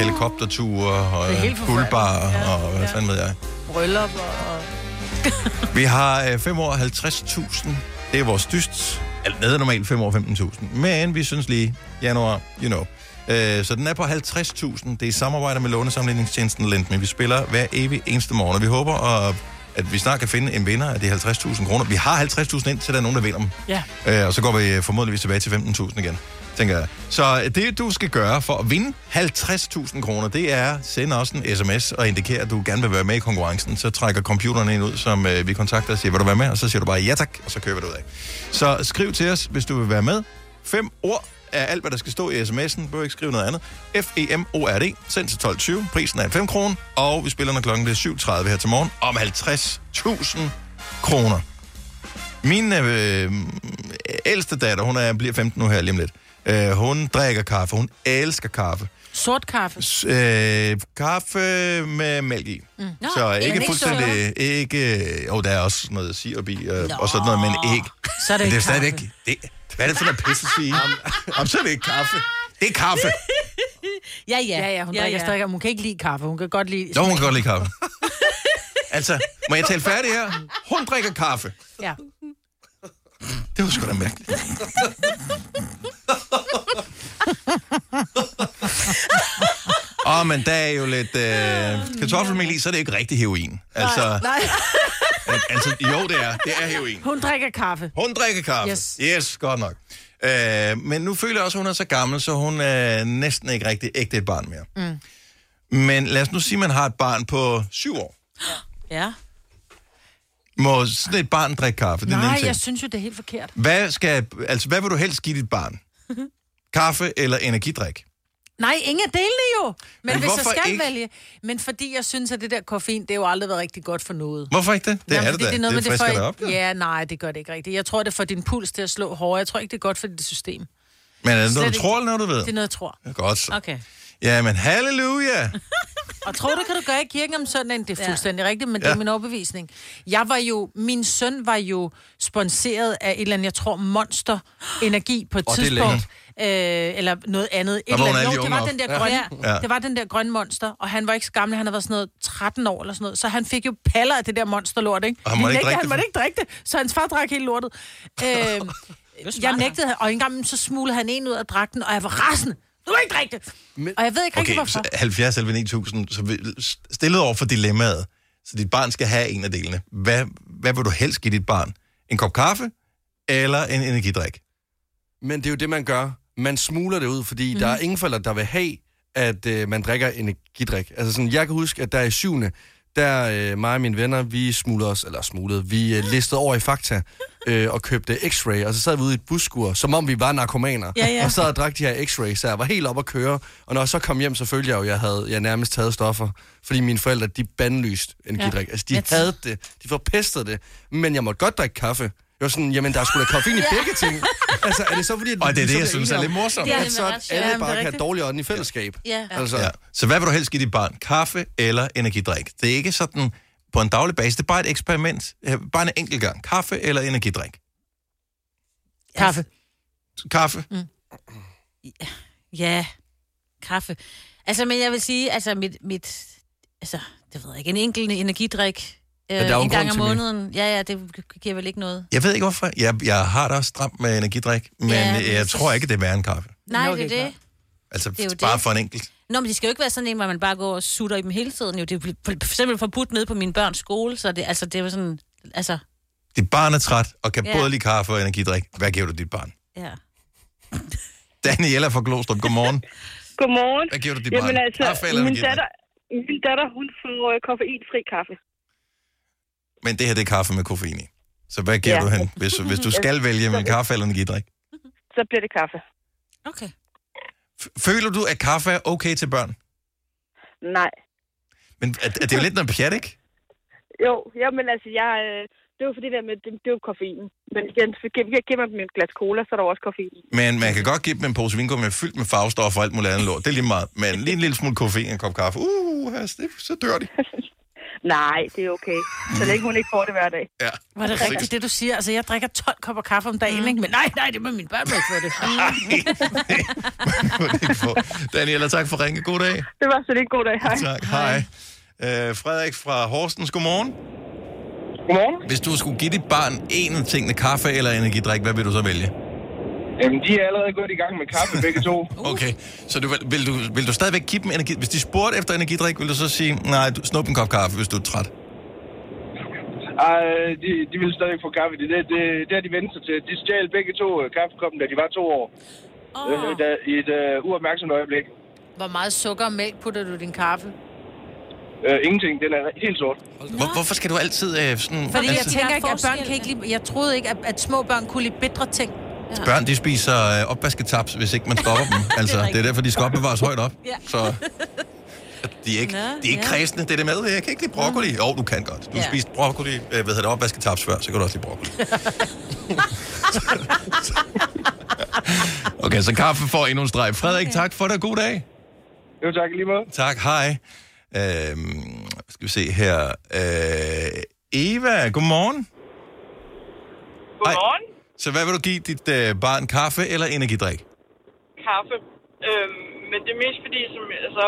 helikopterture, og guldbar, Ja, og hvad ja. fanden ved jeg. Bryllup og... Vi har øh, 5 år 50.000. Det er vores dyst. Nede er normalt 5 år 15.000. Men vi synes lige, januar, you know. Øh, så den er på 50.000. Det er i samarbejde med lånesamligningstjenesten Lendme. Vi spiller hver evig eneste morgen, og vi håber, at, at vi snart kan finde en vinder af de 50.000 kroner. Vi har 50.000 ind, til der er nogen, der vinder dem. Ja. Øh, og så går vi øh, formodentligvis tilbage til 15.000 igen, tænker jeg. Så det, du skal gøre for at vinde 50.000 kroner, det er at sende os en sms og indikere, at du gerne vil være med i konkurrencen. Så trækker computeren en ud, som øh, vi kontakter og siger, vil du være med? Og så siger du bare ja tak, og så køber du ud af. Så skriv til os, hvis du vil være med. Fem ord er alt, hvad der skal stå i sms'en. Du behøver ikke skrive noget andet. F-E-M-O-R-D. Send til 12.20. Prisen er 5 kroner. Og vi spiller, når klokken er 7.30 her til morgen, om 50.000 kroner. Min øh, ældste datter, hun er, bliver 15 nu her lige om lidt. Øh, hun drikker kaffe. Hun elsker kaffe. Sort kaffe. S- øh, kaffe med mælk i. Mm. Nå, så ikke ikke fuldstændig... Ikke, jo, der er også noget sirup i, øh, og sådan noget, men ikke. Så er det men det er ikke stadigvæk... Det, hvad er det for noget pisse at sige? Om så er det ikke kaffe. Det er kaffe. Ja, ja. Ja, ja, hun drikker stadig, hun kan ikke lide kaffe. Hun kan godt lide... Jo, hun kan godt lide kaffe. altså, må jeg tale færdig her? Hun drikker kaffe. Ja. Det var sgu da mærkeligt. Åh, oh, men der er jo lidt øh, kartoffelmel i, så er det ikke rigtig heroin. Altså, Nej. al- altså, jo, det er. Det er heroin. Hun drikker kaffe. Hun drikker kaffe. Yes. yes godt nok. Øh, men nu føler jeg også, at hun er så gammel, så hun er næsten ikke rigtig ægte et barn mere. Mm. Men lad os nu sige, at man har et barn på syv år. Ja. Må sådan et barn drikke kaffe? Det er ene Nej, ting. jeg synes jo, det er helt forkert. Hvad, skal, altså, hvad vil du helst give dit barn? Kaffe eller energidrik? Nej, ingen af delene jo. Men, Men hvis jeg skal ikke? vælge... Men fordi jeg synes, at det der koffein, det har jo aldrig været rigtig godt for noget. Hvorfor ikke det? Det Jamen, er det da. Det, noget med, det frisker dig op. Ja. Ja, nej, det gør det ikke rigtigt. Jeg tror, det får din puls til at slå hårdere. Jeg tror ikke, det er godt for dit system. Men er det noget, du ikke. tror, eller noget, du ved? Det er noget, jeg tror. Ja, Godt så. Okay. Ja, men halleluja! Og tror du, kan du gøre i kirken om søndagen? Det er Ja. fuldstændig rigtigt, men det Ja. er min overbevisning. Jeg var jo, min søn var jo sponsoreret af et eller andet, jeg tror, Monster Energi på et er tidspunkt. Øh, eller noget andet. Et eller andet. Jo, de det var den der Ja. grønne, Ja. det var den der grønne monster, og han var ikke så gammel, han havde været sådan noget 13 år eller sådan noget, så han fik jo paller af det der monsterlort, ikke? Og han måtte ikke drikke han måtte ikke drikke det, så hans far drak hele lortet. Øh, jeg nægtede, og en gang så smuglede han en ud af dragten, og jeg var rasende. Du må ikke drikke det! Men, og jeg ved ikke rigtig, Okay, hvorfor. så 70 eller 9000, så stillet over for dilemmaet, så dit barn skal have en af delene. Hvad, hvad vil du helst give dit barn? En kop kaffe eller en energidrik? Men det er jo det, man gør. Man smuler det ud, fordi mm. der er ingen forældre, der vil have, at øh, man drikker energidrik. Altså sådan, jeg kan huske, at der i syvende, der øh, mig og mine venner, vi smuglede os, eller smuglede, vi øh, listede over i Fakta øh, og købte x-ray, og så sad vi ude i et busskur, som om vi var narkomaner, Ja, ja. og så og drak de her x-ray, så jeg var helt op at køre, og når jeg så kom hjem, så følte jeg jo, at jeg havde jeg nærmest taget stoffer, fordi mine forældre, de bandlyst energidrik. Ja. Altså, de havde det, de forpestede det, men jeg måtte godt drikke kaffe. Var sådan, jamen, der er sgu da koffein i begge ting. Altså, er det så fordi... at Og det er vi det, jeg synes er lidt om, morsomt. Det er At det så at alle Ja, bare kan have dårlig ånd i fællesskab. Ja. Altså, Ja. Så hvad vil du helst give dit barn? Kaffe eller energidrik? Det er ikke sådan på en daglig basis. Det er bare et eksperiment. Bare en enkelt gang. Kaffe eller energidrik? Kaffe. Kaffe. Ja, kaffe. Altså, men jeg vil sige, altså mit, mit altså, det ved jeg ikke, en enkelt energidrik øh, der er jo en en gang om måneden. Ja, ja, det giver vel ikke noget. Jeg ved ikke hvorfor. Jeg, jeg har da også stramt med energidrik, men Ja, ja, men jeg så- tror ikke, det er værre end kaffe. Nej, det er det. Altså, Det er jo bare det. for en enkelt. Nå, men det skal jo ikke være sådan en, hvor man bare går og sutter i dem hele tiden. Jo, det er for, for eksempel forbudt nede på min børns skole, så det, altså, det er jo sådan, altså, Dit barn er træt og kan Ja. ja. både lide kaffe og energidrik. Hvad giver du dit barn? ja. Daniela fra Glostrup, godmorgen. Godmorgen. Hvad giver du dit Jamen barn? altså, Kaffe eller min energidrik? datter, min datter, hun får øh, koffeinfri kaffe. Men det her, det er kaffe med koffein i. Så hvad giver Ja. du hen, hvis, hvis du skal vælge med kaffe eller energidrik? Så bliver det kaffe. Okay. Føler du, at kaffe er okay til børn? Nej. Men er, er det jo lidt noget pjat, ikke? Jo, jamen altså, jeg, øh, det er jo fordi, der med, det, det er jo koffein. Men igen, giver, giver man dem et glas cola, så er der også koffein. Men man kan godt give dem en pose vingummi fyldt med farvestoffer og alt muligt andet lort. Det er lige meget. Men lige en lille smule koffein og en kop kaffe. Uh, altså, det, så dør de. Nej, det er okay. Så længe hun ikke får det hver dag. Ja. Var det rigtigt, det du siger? Altså, jeg drikker 12 kopper kaffe om dagen, mm. ikke? Men nej, nej, det må mine børn ikke få det. Daniela, tak for ringe. God dag. Det var så lidt god dag. Hej. Tak, hej. Øh, Frederik fra Horsens, godmorgen. Godmorgen. Hvis du skulle give dit barn en af tingene, kaffe eller energidrik, hvad vil du så vælge? Jamen, de er allerede gået i gang med kaffe, begge to. Okay, så du, vil, vil, du, vil du stadigvæk give dem energi? Hvis de spurgte efter energidrik, vil du så sige, nej, du, snup en kop kaffe, hvis du er træt? Ej, de, de vil stadig få kaffe. Det, det, det, det har de vendt sig til. De stjal begge to øh, kaffekoppen, da de var to år. Åh. Øh, da, I et uh, uopmærksomt øjeblik. Hvor meget sukker og mælk putter du i din kaffe? Uh, ingenting. Den er helt sort. Hvor, hvorfor skal du altid øh, sådan... Fordi jeg altså, tænker ikke, at børn kan ikke lide... Jeg troede ikke, at, at små børn kunne lide bedre ting. Børn, de spiser øh, opvasketaps, hvis ikke man stopper dem. Altså, det er derfor, de skal opbevares højt op. Ja. Så de er ikke, Nå, de er ikke ja. kredsende, det er det med. Jeg kan ikke lide broccoli. Jo, du kan godt. Du har Ja. spist broccoli, øh, hvad hedder det, opvasketaps før, så kan du også lide broccoli. Okay, så kaffe får endnu en streg. Frederik, okay. tak for det. God dag. Jo, tak lige måde. Tak, hej. Øhm, skal vi se her. Øh, Eva, godmorgen. Godmorgen. Så hvad vil du give dit øh, barn, kaffe eller energidrik? Kaffe. Øhm, men det er mest fordi, som, altså,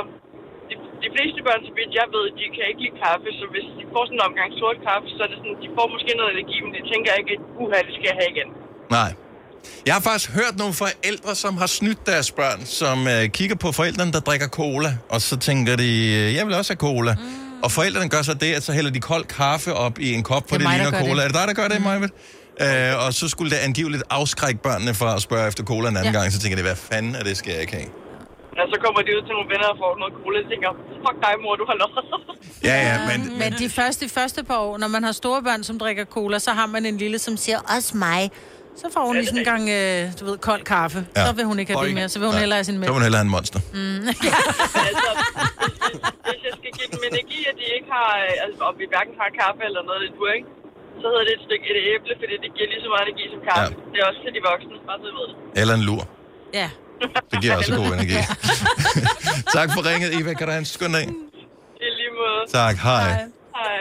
de, de fleste børn, så vidt jeg ved, de kan ikke lide kaffe, så hvis de får sådan en omgang sort kaffe, så er det sådan, de får måske noget energi, men de tænker ikke, at uha, det skal jeg have igen. Nej. Jeg har faktisk hørt nogle forældre, som har snydt deres børn, som øh, kigger på forældrene, der drikker cola, og så tænker de, øh, jeg vil også have cola. Mm. Og forældrene gør så det, at så hælder de kold kaffe op i en kop, for Det det, er ligner cola. det. Er det dig, der gør det, mm. Majbet? Øh, og så skulle det angiveligt afskrække børnene fra at spørge efter cola en anden Ja. gang, så tænker de, hvad fanden er det, skal jeg ikke have? Og så kommer de ud til nogle venner og får noget cola, og tænker, fuck dig mor, du har lov. Ja, ja, men... Men de første, første par år, når man har store børn, som drikker cola, så har man en lille, som siger, også mig. Så får hun lige sådan en gang, øh, du ved, kold kaffe. Ja. Så vil hun ikke have det mere. Så vil hun Nej. hellere have sin Så mælk. vil hun hellere have en monster. Mm. altså, hvis, hvis jeg skal give dem energi, at de ikke har, øh, altså, og vi hverken har kaffe eller noget, det du ikke, så hedder det et stykke et æble, fordi det giver lige så meget energi som kaffe. Ja. Det er også til de voksne, bare så ved det. Eller en lur. Ja. Det giver også god energi. tak for ringet, Eva. Kan du have en skøn dag? I lige måde. Tak, hej. Hej.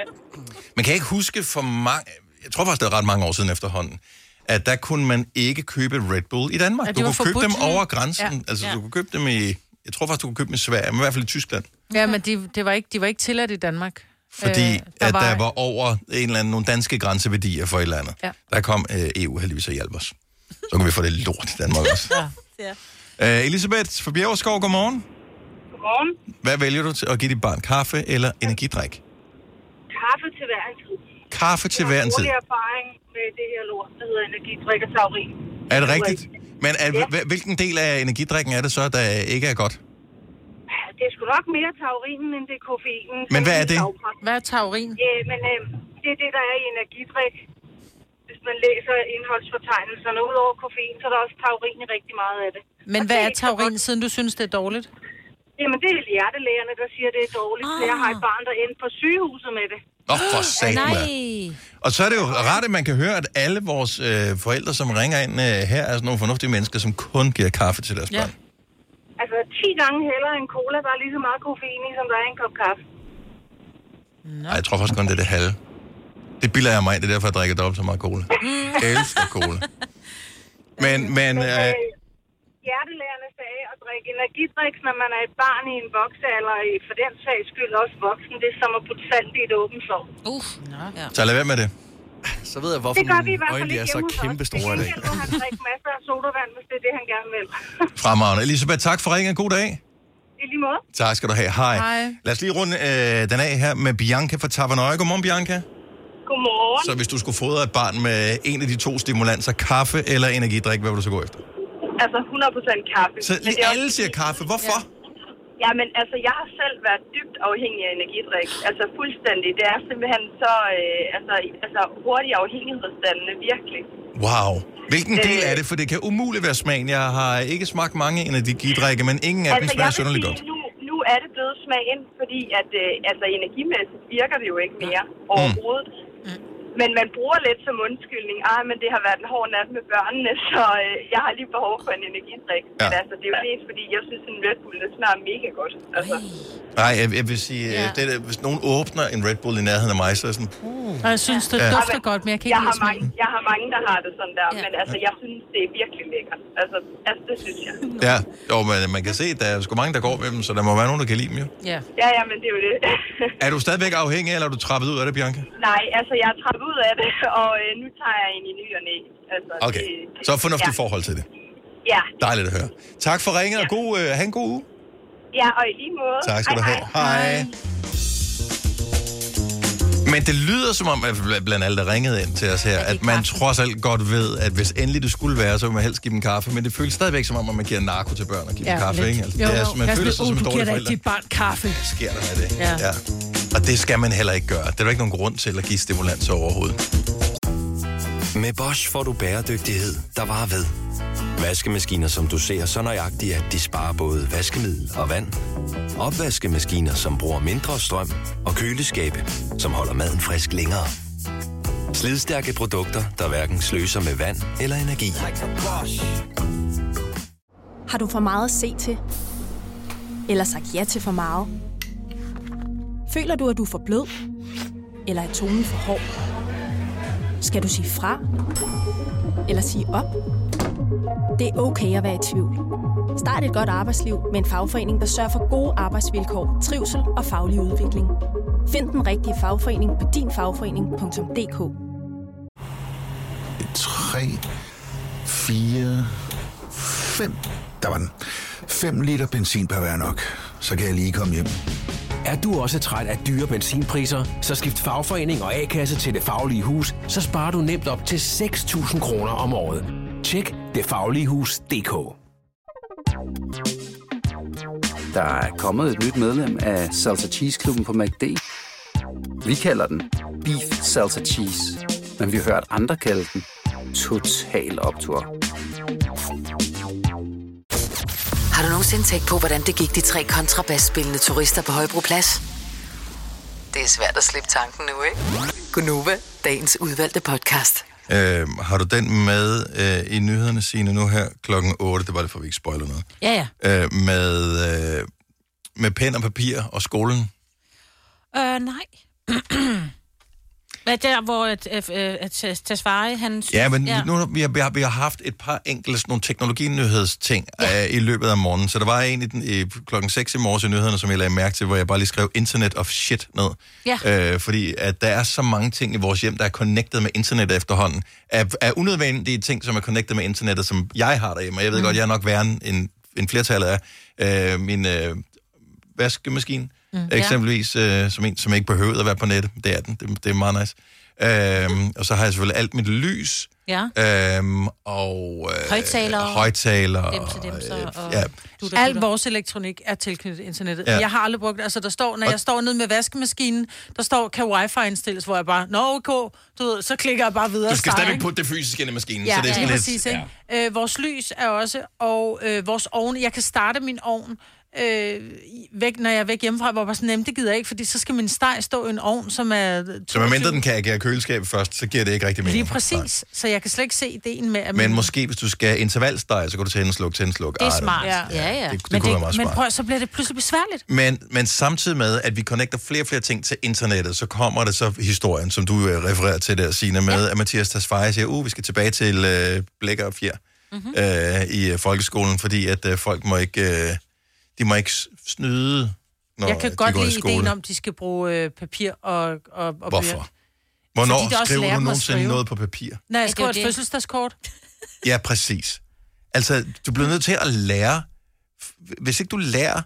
Man kan ikke huske for mange... Jeg tror faktisk, det er ret mange år siden efterhånden, at der kunne man ikke købe Red Bull i Danmark. Ja, du var kunne købe dem over grænsen. Ja. Altså, Ja. du kunne købe dem i... Jeg tror faktisk, du kunne købe dem i Sverige, men i hvert fald i Tyskland. Ja, men de, det var ikke, de var ikke tilladt i Danmark. Fordi Øh, der at var... der var over en eller anden, nogle danske grænseværdier for et eller andet. Ja. Der kom øh, EU heldigvis og hjalp os. Så kan vi få det lort i Danmark også. ja. Øh, Elisabeth fra Bjergskov, godmorgen. Godmorgen. Hvad vælger du til at give dit barn? Kaffe eller energidrik? Kaffe til hver en tid. Kaffe til hver en tid. Jeg har erfaring med det her lort, der hedder energidrik og taurin. Er det rigtigt? Men er, ja. hvilken del af energidrikken er det så, der ikke er godt? Det er sgu nok mere taurinen, end det er koffeinen. Men hvad er det? Hvad er taurin? Ja, men øh, det er det, der er i energidrik. Hvis man læser indholdsfortegnelserne, udover koffein, så er der også taurin i rigtig meget af det. Men Og hvad det er taurin, siden du synes, det er dårligt? Jamen, det er hjertelægerne, der siger, det er dårligt. Ah. Jeg har et barn, der endte på sygehuset med det. Nå, for satan. Nej. Og så er det jo rart, at man kan høre, at alle vores øh, forældre, som ringer ind øh, her, er sådan nogle fornuftige mennesker, som kun giver kaffe til deres børn. Altså, 10 gange hellere en cola, der er lige så meget koffein i, som der er i en kop kaffe. Ej, jeg tror faktisk kun, det er det halve. Det bilder jeg mig det er derfor, jeg drikker dobbelt så meget cola. Jeg elsker cola. Men, men øh, Hjertelægerne sagde, og at drikke energidrik, når man er et barn i en voksealder, i for den sags skyld også voksen. Det er som at putte salt i et åbent sår. Uh, ja. Så lad være med det. Så ved jeg, hvorfor Det gør vi i hvert fald er så kæmpe store i dag. Gengæld må han drikke masser af sodavand, hvis det er det, han gerne vil. Fremragende. Elisabeth, tak for ringen. God dag. I lige måde. Tak skal du have. Hej. Hej. Lad os lige runde øh, den af her med Bianca fra Tavanøje. Godmorgen, Bianca. Godmorgen. Så hvis du skulle fodre et barn med en af de to stimulanser, kaffe eller energidrik, hvad vil du så gå efter? Altså 100% kaffe. Så det er alle siger kaffe. Hvorfor? Ja, men altså, jeg har selv været dybt afhængig af energidrik. Altså fuldstændig. Det er simpelthen så øh, altså, altså, hurtig afhængighedsdannende, virkelig. Wow. Hvilken del Øh. er det? For det kan umuligt være smagen. Jeg har ikke smagt mange energidrikke, men ingen af dem Altså, smager jeg vil synderligt godt. nu, nu er det blevet smagen, fordi at, øh, altså, energimæssigt virker det jo ikke mere overhovedet. Men man bruger lidt som undskyldning, ah, men det har været en hård nat med børnene, så øh, jeg har lige behov for en energidrik. Ja. Men altså, det er jo mest, fordi jeg synes, en Red Bull, det smager mega godt. Altså. Nej, jeg, jeg vil sige, Ja. ja. det der, hvis nogen åbner en Red Bull i nærheden af mig, så er sådan... Og jeg synes, det Ja. dufter godt, men jeg kan ikke jeg har, mange, jeg har mange, der har det sådan der, ja. men altså, jeg synes, det er virkelig lækkert. Altså, altså det synes jeg. Ja, jo, men man kan se, at der er sgu mange, der går med dem, så der må være nogen, der kan lide dem jo. Ja. Ja, ja, men det er jo det. Er du stadigvæk afhængig, eller er du trappet ud af det, Bianca? Nej, altså, jeg er trappet ud af det, og øh, nu tager jeg en i ny og næ. Altså, Okay, det, så fornuftigt ja. forhold til det. Ja, Dejligt at høre. Tak for ringen, og god, øh, have en god uge. ja, og i lige måde. Tak skal du have. Hej. Men det lyder som om, at blandt alle, der ringede ind til os her, at man trods alt godt ved, at hvis endelig det skulle være, så vil man helst give dem kaffe. Men det føles stadigvæk som om, at man giver narko til børn og giver dem kaffe, lidt. ikke? Altså, jo, det er, jo. man Jeg føler sig som "Uh, en du dårlig giver da ikke forælder. dit barn kaffe. sker der med det. Ja. ja. Og det skal man heller ikke gøre. Det er der ikke nogen grund til at give stimulans overhovedet. Med Bosch får du bæredygtighed, der varer ved. Vaskemaskiner, som du ser så nøjagtigt, at de sparer både vaskemiddel og vand. Opvaskemaskiner, som bruger mindre strøm. Og køleskabe, som holder maden frisk længere. Slidstærke produkter, der hverken sløser med vand eller energi. Har du for meget at se til? Eller sagt ja til for meget? Føler du, at du er for blød? Eller er tonen for hård? Skal du sige fra? Eller sige op? Det er okay at være i tvivl. Start et godt arbejdsliv med en fagforening, der sørger for gode arbejdsvilkår, trivsel og faglig udvikling. Find den rigtige fagforening på dinfagforening.dk 3, 4, 5. Der var den. 5 liter benzin per hver nok. Så kan jeg lige komme hjem. Er du også træt af dyre benzinpriser, så skift fagforening og A-kasse til Det Faglige Hus, så sparer du nemt op til 6.000 kroner om året. Tjek detfagligehus.dk Der er kommet et nyt medlem af Salsa Cheese Klubben på MACD. Vi kalder den Beef Salsa Cheese, men vi har hørt andre kalde den Total Optor. Tænkt på, hvordan det gik de tre kontrabasspillende turister på Højbroplads? Det er svært at slippe tanken nu, ikke? Gunova, dagens udvalgte podcast. Øh, har du den med øh, i nyhederne, Signe, nu her klokken 8? Det var det, for vi ikke spoiler noget. Ja, ja. Øh, med, øh, med pen og papir og skolen. Øh, nej. Hvad der, hvor at, at, at, at Tesfaye, han. Ja, men ja. nu vi har vi har, vi har haft et par enkelte sådan nogle teknologinyhedsting ja. øh, i løbet af morgenen. Så der var en i, den, i klokken 6 i morges i nyhederne, som jeg lagde mærke til, hvor jeg bare lige skrev Internet of Shit ned. Ja. Øh, fordi at der er så mange ting i vores hjem, der er connected med internet efterhånden. Af, af unødvendige ting, som er connected med internettet, som jeg har derhjemme. Og jeg ved Mm. godt, jeg er nok værre end, end flertallet er. Øh, min øh, vaskemaskine, Mm, ja. eksempelvis, øh, som en, som ikke behøvede at være på nettet. Det er den. Det, det er meget nice. Øhm, og så har jeg selvfølgelig alt mit lys. Ja. Øhm, og øh, Højttalere. højttalere. Dem til dem så, og ja. dutter, Al vores elektronik er tilknyttet internettet. Ja. Ja. Jeg har aldrig brugt Altså, der står, når Og- jeg står nede med vaskemaskinen, der står, kan wifi indstilles, hvor jeg bare, nå, okay, du ved, så klikker jeg bare videre. Du skal start, stadigvæk ikke? putte det fysiske ind i maskinen. Ja, så det er sådan lige lidt, præcis, ikke? Ja. Øh, vores lys er også, og øh, vores ovn, jeg kan starte min ovn, øh, væk, når jeg er væk hjemmefra, hvor jeg bare sådan, nemt, det gider jeg ikke, fordi så skal min steg stå i en ovn, som er... Så medmindre den kan agere køleskab først, så giver det ikke rigtig mening. Lige præcis, så jeg kan slet ikke se ideen med, at Men min- måske, hvis du skal intervalsteg, så kan du tænde og slukke, tænde og slukke. Det er smart. Ja, ja. ja. Det, det men kunne være meget men smart. prøv, så bliver det pludselig besværligt. Men, men samtidig med, at vi connecter flere og flere ting til internettet, så kommer det så historien, som du øh, refererer til der, Signe, med, ja. at Mathias Tasfaye siger, uh, vi skal tilbage til øh, blæk og fjer. Mhm. øh, i øh, folkeskolen, fordi at øh, folk må ikke, øh, de må ikke snyde, når jeg kan de godt lide ideen om, at de skal bruge øh, papir og, og, og Hvorfor? blyant. Hvornår Fordi skriver lærer du nogensinde skrive. noget på papir? Når jeg er skriver et fødselsdagskort. Ja, præcis. Altså, du bliver nødt til at lære... Hvis ikke du lærer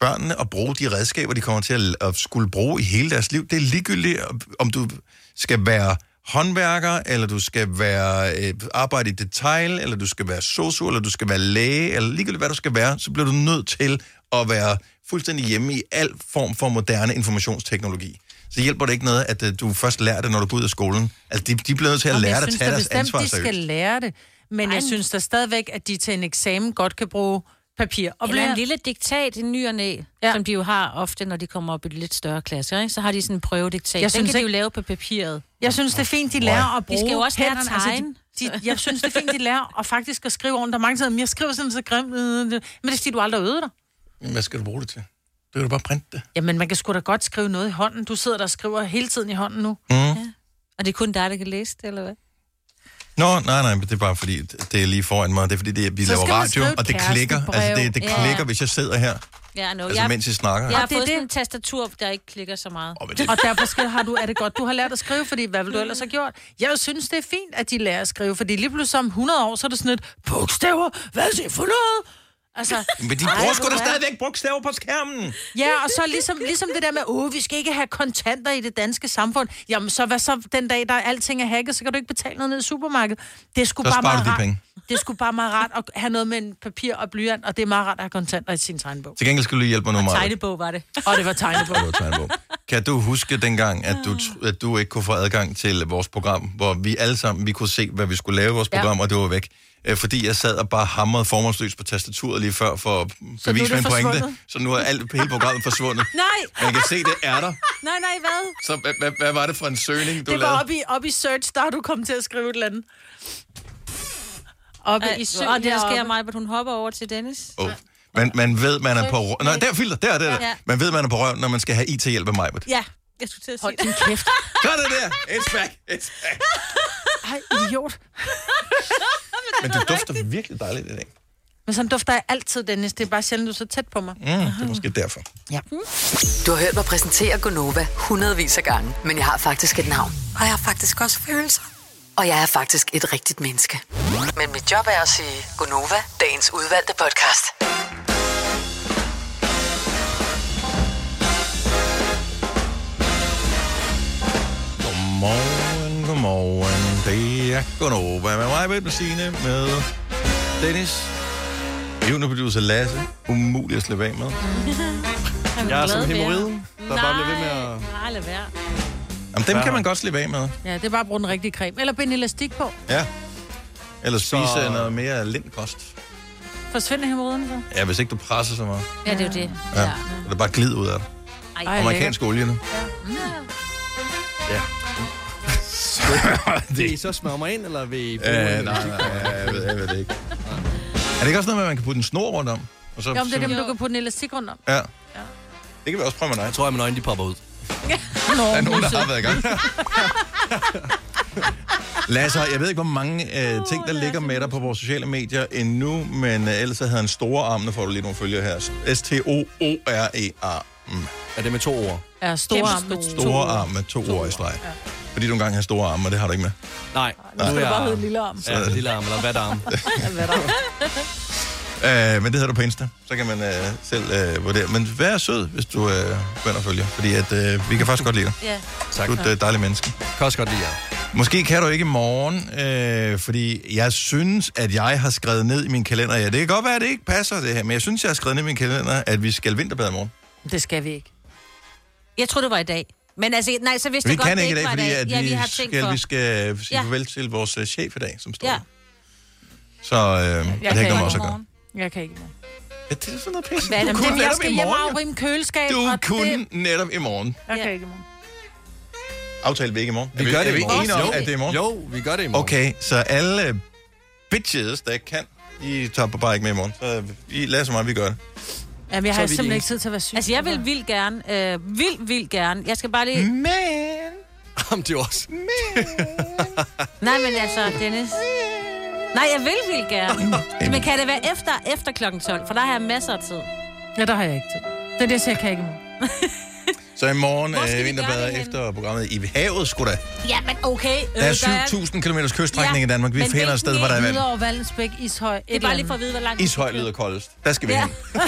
børnene at bruge de redskaber, de kommer til at, at skulle bruge i hele deres liv, det er ligegyldigt, om du skal være håndværker, eller du skal være øh, arbejde i detail, eller du skal være sosu, eller du skal være læge, eller ligegyldigt hvad du skal være, så bliver du nødt til at være fuldstændig hjemme i al form for moderne informationsteknologi. Så hjælper det ikke noget, at øh, du først lærer det, når du går ud af skolen. Altså, de, de bliver nødt til at Jamen, lære dig at tage deres bestemt, ansvar de skal seriøst. lære det. Men jeg synes da stadigvæk, at de til en eksamen godt kan bruge papir og Eller en lille diktat i ny og næ, ja. som de jo har ofte, når de kommer op i de lidt større klasser. Ikke? Så har de sådan en prøvediktat. Jeg Den synes kan de jo ikke- lave på papiret. Jeg synes, det er fint, de lærer at De bruge skal jo også lære at hænderne. Altså, tegne. de, de, jeg synes, det er fint, de lærer at faktisk at skrive ordentligt. Der er mange, der siger, jeg skriver sådan så grimt. øh, øh." Men det er fordi, du aldrig øvet dig. Jamen, Hvad skal du bruge det til? Det kan du bare printe det. Jamen, man kan sgu da godt skrive noget i hånden. Du sidder der og skriver hele tiden i hånden nu. Mm. Og det er kun dig, der kan læse det, eller hvad? Nå, nej, nej, men det er bare fordi, det er lige foran mig. Det er fordi, det er, vi Så laver skal man radio, skrive et og det klikker. kærestebrev. Altså, det, det Ja. klikker, hvis jeg sidder her. Ja, no, Altså, mens I snakker. Jeg har det er fået det. sådan en tastatur, der ikke klikker så meget. Oh, Og derfor skal, har du, er det godt, du har lært at skrive, fordi hvad vil du ellers have gjort? Jeg synes, det er fint, at de lærer at skrive, fordi lige pludselig om 100 år, så er det sådan et bogstaver, hvad er det for noget? Altså, Men de bruger sgu da stadigvæk bogstaver på skærmen. Ja, og så ligesom, ligesom det der med, åh, vi skal ikke have kontanter i det danske samfund. Jamen, så hvad så den dag, der alting er hacket, så kan du ikke betale noget ned i supermarkedet. Det Så bare meget rart. penge. Det sgu bare meget rart at have noget med en papir og blyant, og det er meget rart at have kontanter i sin tegnebog. Til gengæld skal du hjælpe mig nu, Maja. Tegnebog var det. Og det var tegnebog. Det var tegnebog. Kan du huske dengang, at du, tr- at du ikke kunne få adgang til vores program, hvor vi alle sammen vi kunne se, hvad vi skulle lave i vores Ja. program, og det var væk? Øh, Fordi jeg sad og bare hamrede formålsløst på tastaturet lige før for at bevise det min pointe. Så nu er alt, hele programmet forsvundet. Nej! Men jeg kan se, det er der. Nej, nej, hvad? Så hvad, hvad, hvad var det for en søgning, du det lavede? var oppe i, op i search, der har du kommet til at skrive et eller andet. Oppe Ej, i søg og det, der sker mig, at hun hopper over til Dennis. Oh. Man, man ved, man er på røven. Nej, der er filter. Der er det der. Ja. Man ved, man er på røven, når man skal have IT-hjælp af mig. Ja, jeg skulle til at sige Hold din kæft. Gør det der. It's back. It's back. Ej, idiot. Men du dufter virkelig dejligt i dag. Men sådan dufter jeg altid, Dennis. Det er bare sjældent, du er så tæt på mig. Mm, det er måske derfor. Ja. Du har hørt mig præsentere Gonova hundredvis af gange, men jeg har faktisk et navn. Og jeg har faktisk også følelser. Og jeg er faktisk et rigtigt menneske. Men mit job er at sige Gonova, dagens udvalgte podcast. Godmorgen, godmorgen. Det er Gunova med mig, med Signe, med Dennis. Juniorproducer Lasse. Umuligt at slippe af med. Jeg er som hemorrhoiden, der bare bliver ved med at... Nej, lad være. Jamen, dem Ja. kan man godt slippe af med. Ja, det er bare at bruge den rigtige creme. Eller binde elastik på. Ja. Eller spise Så- noget mere lindkost. Forsvinder hemorrhoiden så? Ja, hvis ikke du presser så meget. Ja, det er jo det. Ja. Så det bare glid ud af det. Ej, Amerikansk olie nu. Ja. Vil I så smøre mig ind, eller vil I. Øh, nej, nej, jeg ved, jeg ved det ikke. Er det ikke også noget med, at man kan putte en snor rundt om? Og så, Jo, men det er dem, du kan putte en elastik rundt om. Ja. Det kan vi også prøve med dig. Jeg tror, at mine øjne de popper ud. Nå, Der er nogen, der har været i gang. Lasse, jeg ved ikke, hvor mange øh, ting, der ligger med dig på vores sociale medier endnu, men øh, ellers så hedder han Store Arm, nu får du lige nogle følger her. S-T-O-O-R-E-A. Mm. Er det med to ord? Ja, store arm med to Store arm med to ord i streg. Fordi du engang har store arme, og det har du ikke med. Nej. Nu skal det bare hedde lille arm. Ja, lille arm, eller hvad arm. Ja, hvad der? Øh, men det hedder du på Insta. Så kan man øh, selv øh, vurdere. Men vær sød, hvis du øh, begynder at følge. Fordi at, øh, vi kan faktisk godt lide dig. Ja. Tak. Du er et øh, dejligt menneske. Jeg kan også godt lide jer. Måske kan du ikke i morgen, øh, fordi jeg synes, at jeg har skrevet ned i min kalender. Ja, det kan godt være, at det ikke passer det her, men jeg synes, jeg har skrevet ned i min kalender, at vi skal vinterbade i morgen. Det skal vi ikke. Jeg tror det var i dag. Men altså, nej, så vidste Vi jeg godt, kan det ikke i dag, fordi at ja, vi, vi har tænkt skal, for. vi skal sige Ja. farvel til vores øh, chef i dag, som står Ja. Så øh, og det har ikke med os at gøre. Jeg kan ikke i morgen. Ja, det er sådan noget pisse. Hvad er det? Du kunne jeg netop skal i morgen. afrime køleskab. Du kunne Det... netop i morgen. Jeg kan ikke i morgen. Aftalte vi ikke i morgen? Vi er gør vi, det er i vi morgen. enige om, Jo. at det er i morgen? Jo, vi gør det i morgen. Okay, så alle bitches, der kan, I tager på bare ikke med i morgen. Så I lader så meget, vi gør det. Jamen, jeg har vi simpelthen ikke tid til at være syg. Altså, jeg vil vildt gerne, øh, vildt, vildt gerne. Jeg skal bare lige... Men... Jamen, det er også... Nej, men altså, Dennis... Nej, jeg vil vildt gerne. Men kan det være efter, efter klokken 12? For der har jeg masser af tid. Ja, der har jeg ikke tid. Det er det, så jeg kan ikke. Så i morgen skal øh, vi vinterbader efter programmet i havet, sgu da. Ja, men okay. Der er 7.000 km kyststrækning i Danmark. Vi finder et sted, hvor der er vand. Videre over Vallensbæk, Ishøj. Det er bare lige for at vide, hvor langt... Ishøj lyder koldest. Der skal vi Ja. hen.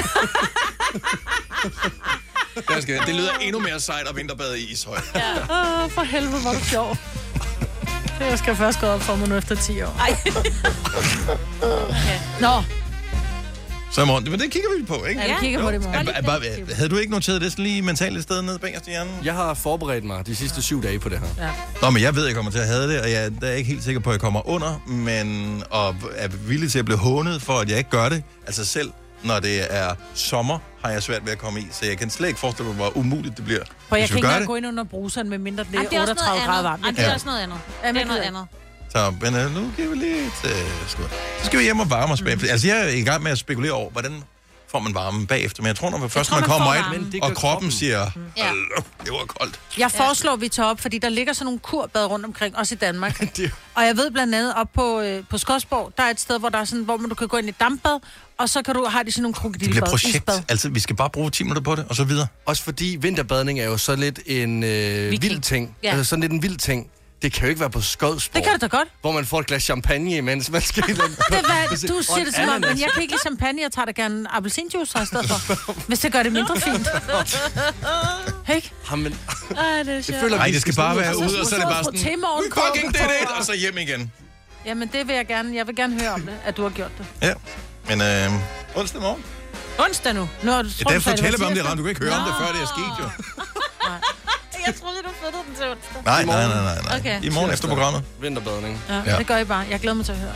Der skal. Det lyder endnu mere sejt at vinterbade i Ishøj. Åh, for helvede, hvor er det sjovt. Jeg skal først gå op for mig nu efter 10 år. Ej. Nå, Så i morgen, men det kigger vi på, ikke? Ja, vi kigger på det i morgen. Er- er- bare- Havde du ikke noteret det sådan lige mentalt et sted nede bagerst i hjernen? Jeg har forberedt mig de sidste syv dage på det her. Ja. Nå, men jeg ved, jeg kommer til at have det, og jeg er ikke helt sikker på, at jeg kommer under, men og er villig til at blive hånet for, at jeg ikke gør det. Altså selv når det er sommer, har jeg svært ved at komme i, så jeg kan slet ikke forestille mig, hvor umuligt det bliver. for jeg kan ikke engang gå ind under bruseren, med mindre det Jamen, det er er også noget 38 grader varmt. Jamen, det er også noget andet. Det er noget andet. Så men, øh, nu giver vi lige et øh, skud. Så skal vi hjem og varme os bagefter. Altså, jeg er i gang med at spekulere over, hvordan får man varme bagefter. Men jeg tror, når man først tror, man man kommer ind, og kroppen kroppen. siger, Ja. "Øh, det var koldt. Jeg foreslår, at vi tager op, fordi der ligger sådan nogle kurbad rundt omkring, også i Danmark. og jeg ved blandt andet op på, øh, på Skodsborg, der er et sted, hvor, der er sådan, hvor man, du kan gå ind i et dampbad, og så kan du, har de sådan nogle Det bliver projekt. isbad. Altså, vi skal bare bruge 10 minutter på det, og så videre. Også fordi vinterbadning er jo så lidt en øh, vild ting. Ja. Altså sådan lidt en vild ting. Det kan jo ikke være på Skodsborg. Det kan det da godt. Hvor man får et glas champagne, mens man skal... det Det er, hvad, du siger det som om, men jeg kan ikke lide champagne, jeg tager da gerne appelsinjuice i stedet for. Hvis det gør det mindre fint. Ikke? Jamen, Ej, det er sjovt. føler, Nej, vi det skal bare være ude, og så er det bare sådan, fucking it, på- og så hjem igen. Jamen, det vil jeg gerne. Jeg vil gerne høre om det, at du har gjort det. Ja, men øh, onsdag morgen. Onsdag nu. Nå, du Ja, tror, der du sagde, fortæller vi var om det? Ram. Du kan ikke høre om det, før det er sket, jo. Jeg troede, du flyttede den til onsdag. Nej, nej, nej, nej. nej. Okay. I morgen efter programmet. Vinterbadning. Ja, Ja. ja, det gør I bare. Jeg glæder mig til at høre.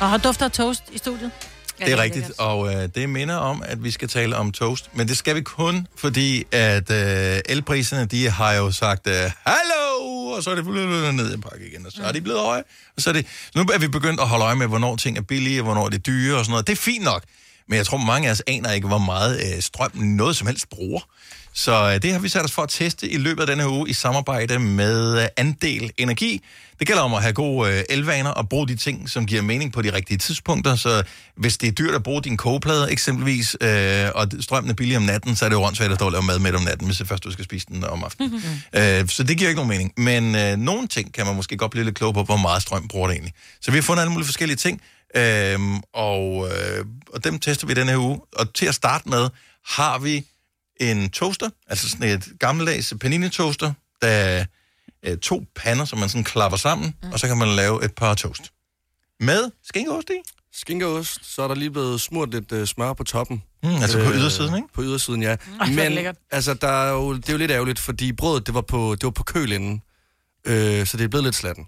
Og har dufter toast i studiet? Det er rigtigt, og øh, det minder om, at vi skal tale om toast. Men det skal vi kun, fordi at øh, elpriserne, de har jo sagt, øh, hallo, og så er det fuldt ned i en pakke igen, og så er de blevet høje. Og så er det, nu er vi begyndt at holde øje med, hvornår ting er billige, og hvornår det er dyre og sådan noget. Det er fint nok, men jeg tror, mange af os aner ikke, hvor meget øh, strøm noget som helst bruger. Så øh, det har vi sat os for at teste i løbet af denne uge i samarbejde med øh, Andel Energi. Det gælder om at have gode øh, elvaner og bruge de ting, som giver mening på de rigtige tidspunkter. Så hvis det er dyrt at bruge din kogeplade eksempelvis, øh, og strømmen er billig om natten, så er det jo åndssvagt at stå og lave mad med om natten, hvis det først du skal spise den om aftenen. Mm-hmm. Øh, så det giver ikke nogen mening. Men øh, nogle ting kan man måske godt blive lidt klog på, hvor meget strøm bruger det egentlig. Så vi har fundet alle mulige forskellige ting, øh, og, øh, og dem tester vi denne her uge. Og til at starte med har vi en toaster, altså sådan et gammeldags panini-toaster, der er øh, to pander, som man sådan klapper sammen, mm. og så kan man lave et par toast. Med skinkeost i. Skinkeost, så er der lige blevet smurt lidt øh, smør på toppen. Mm, altså på ydersiden, ikke? På ydersiden, ja. det Men altså, der er jo, det er jo lidt ærgerligt, fordi brødet, det var på, det var på køl inden. Øh, så det er blevet lidt slatten.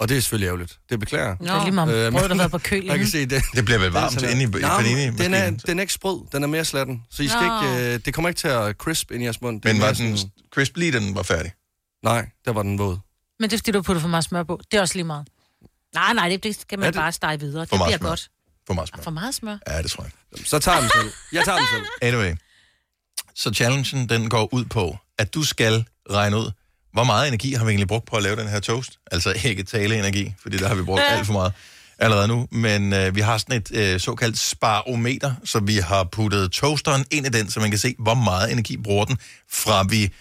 Og det er selvfølgelig ærgerligt. Det beklager. Det er lige meget om brødet har været på køl Jeg kan se det. Det bliver vel varmt inde i, i Nå, panini den er, den er ikke sprød, den er mere slatten. Så I skal Nå. ikke, øh, det kommer ikke til at crisp ind i jeres mund. Det Men var den sådan- crisp lige, da den var færdig? Nej, der var den våd. Men det er fordi, du har puttet for meget smør på. Det er også lige meget. Nej, nej, det, det skal man det- bare stege videre. For Det bliver smør. godt. For meget smør. For meget smør. Ja, det tror jeg. Så tager den selv. Jeg tager den selv. Anyway. Så challengen, den går ud på, at du skal regne ud, hvor meget energi har vi egentlig brugt på at lave den her toast? Altså ikke taleenergi, fordi der har vi brugt alt for meget allerede nu. Men øh, vi har sådan et øh, såkaldt sparometer, så vi har puttet toasteren ind i den, så man kan se, hvor meget energi bruger den, fra vi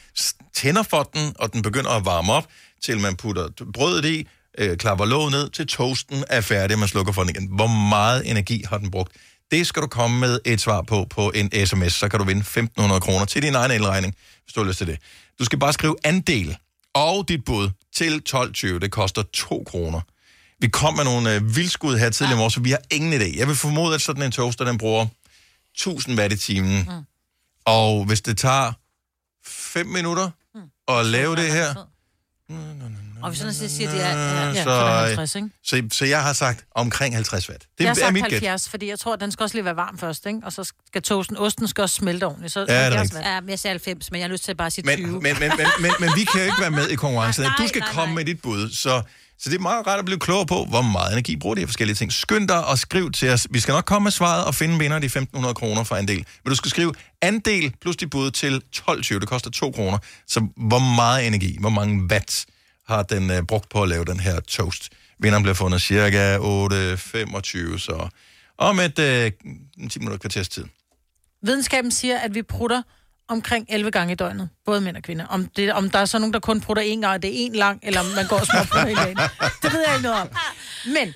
tænder for den, og den begynder at varme op, til man putter brødet i, øh, klapper låget ned, til toasten er færdig, og man slukker for den igen. Hvor meget energi har den brugt? Det skal du komme med et svar på på en sms, så kan du vinde 1.500 kroner til din egen elregning, hvis du har lyst til det. Du skal bare skrive andel og dit bud til 12.20. Det koster 2 kroner. Vi kom med nogle øh, vildskud her tidligere i morges, så vi har ingen idé. Jeg vil formode, at sådan en toaster, den bruger 1000 watt i timen. Mm. Og hvis det tager 5 minutter at lave det her, Og hvis sådan så siger, det er... Ja, Ja, så, så er der øh, 50, ikke? så, så jeg har sagt omkring 50 watt. Det jeg har er sagt mit gæt. 70, fordi jeg tror, at den skal også lige være varm først, ikke? Og så skal toasten, osten skal også smelte ordentligt. Så det er 70 rigtigt. Ja, men jeg siger 90, men jeg har lyst til bare at sige Men, 20. men, men, men, men, men vi kan jo ikke være med i konkurrencen. Nej, Du skal nej, komme med dit bud. Så, så det er meget rart at blive klogere på, hvor meget energi bruger de her forskellige ting. Skynd dig og skriv til os. Vi skal nok komme med svaret og finde vinder de 1.500 kroner for andel. Men du skal skrive andel plus dit bud til 12,20. Det koster 2 kroner. Så hvor meget energi, hvor mange watt har den øh, brugt på at lave den her toast? Vinderen bliver fundet cirka 8.25, så om et øh, 10 minutter kvarters tid. Videnskaben siger, at vi prutter omkring 11 gange i døgnet. Både mænd og kvinder. Om, det, om der er så nogen, der kun prutter én gang, og det er én lang, eller om man går og småprutter hele dagen. Det ved jeg ikke noget om. Men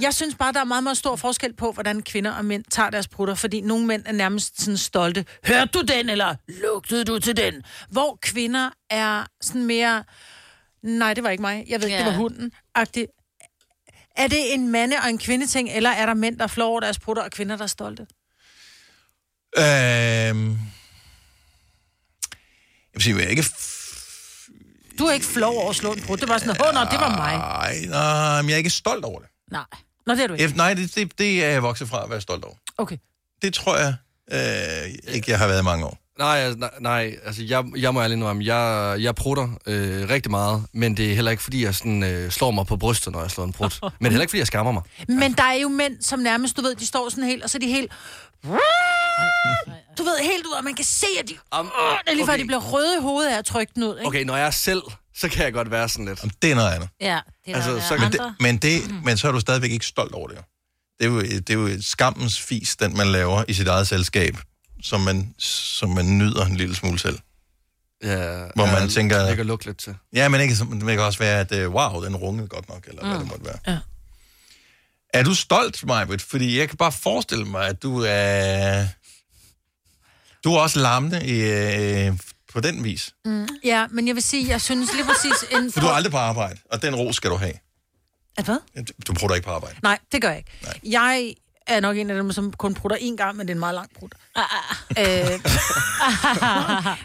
jeg synes bare, der er meget, meget stor forskel på, hvordan kvinder og mænd tager deres prutter. Fordi nogle mænd er nærmest sådan stolte. Hørte du den, eller lugtede du til den? Hvor kvinder er sådan mere... Nej, det var ikke mig. Jeg ved ikke, Ja. det var hunden. -agtig. Er det en mande- og en kvindeting, eller er der mænd, der flår over deres prutter, og kvinder, der er stolte? Øhm, jeg vil sige, jeg er ikke... Du er ikke flov over at slå en prut. Det var sådan, åh, nå, det var mig. Nej, nej, men jeg er ikke stolt over det. Nej. Nå, det er du ikke. Ef- Nej, det, det, det er jeg vokset fra at være stolt over. Okay. Det tror jeg øh, ikke, jeg har været i mange år. Nej, altså, nej, nej, altså jeg, jeg må ærligt indrømme, jeg, jeg prutter øh, rigtig meget, men det er heller ikke, fordi jeg sådan, øh, slår mig på brystet, når jeg slår en prut. Men det er heller ikke, fordi jeg skammer mig. Men der er jo mænd, som nærmest, du ved, de står sådan helt, og så er de helt... Du ved, helt ud, og man kan se, at de... Um, det er lige før, okay. de bliver røde i hovedet af at trykke den ud, ikke? Okay, når jeg er selv, så kan jeg godt være sådan lidt. Det er noget andet. Ja, det er Altså, altså, så Men, det, men, det, men så er du stadigvæk ikke stolt over det. jo. Det er jo, det er jo et skammens fis, den man laver i sit eget selskab, som man, som man nyder en lille smule selv. Ja, Hvor man jeg tænker- lægger lugt lidt til. Ja, men ikke, det kan også være, at øh, wow, den rungede godt nok, eller mm. hvad det måtte være. Ja. Er du stolt, Majbrit? Fordi jeg kan bare forestille mig, at du er... Du er også larmende i, øh, på den vis. Mm. Ja, men jeg vil sige, jeg synes lige præcis... En For du er aldrig på arbejde, og den ro skal du have. At hvad? Du bruger ikke på arbejde. Nej, det gør jeg ikke. Nej. Jeg er nok en af dem, som kun prutter én gang, men det er en meget lang prut. øh,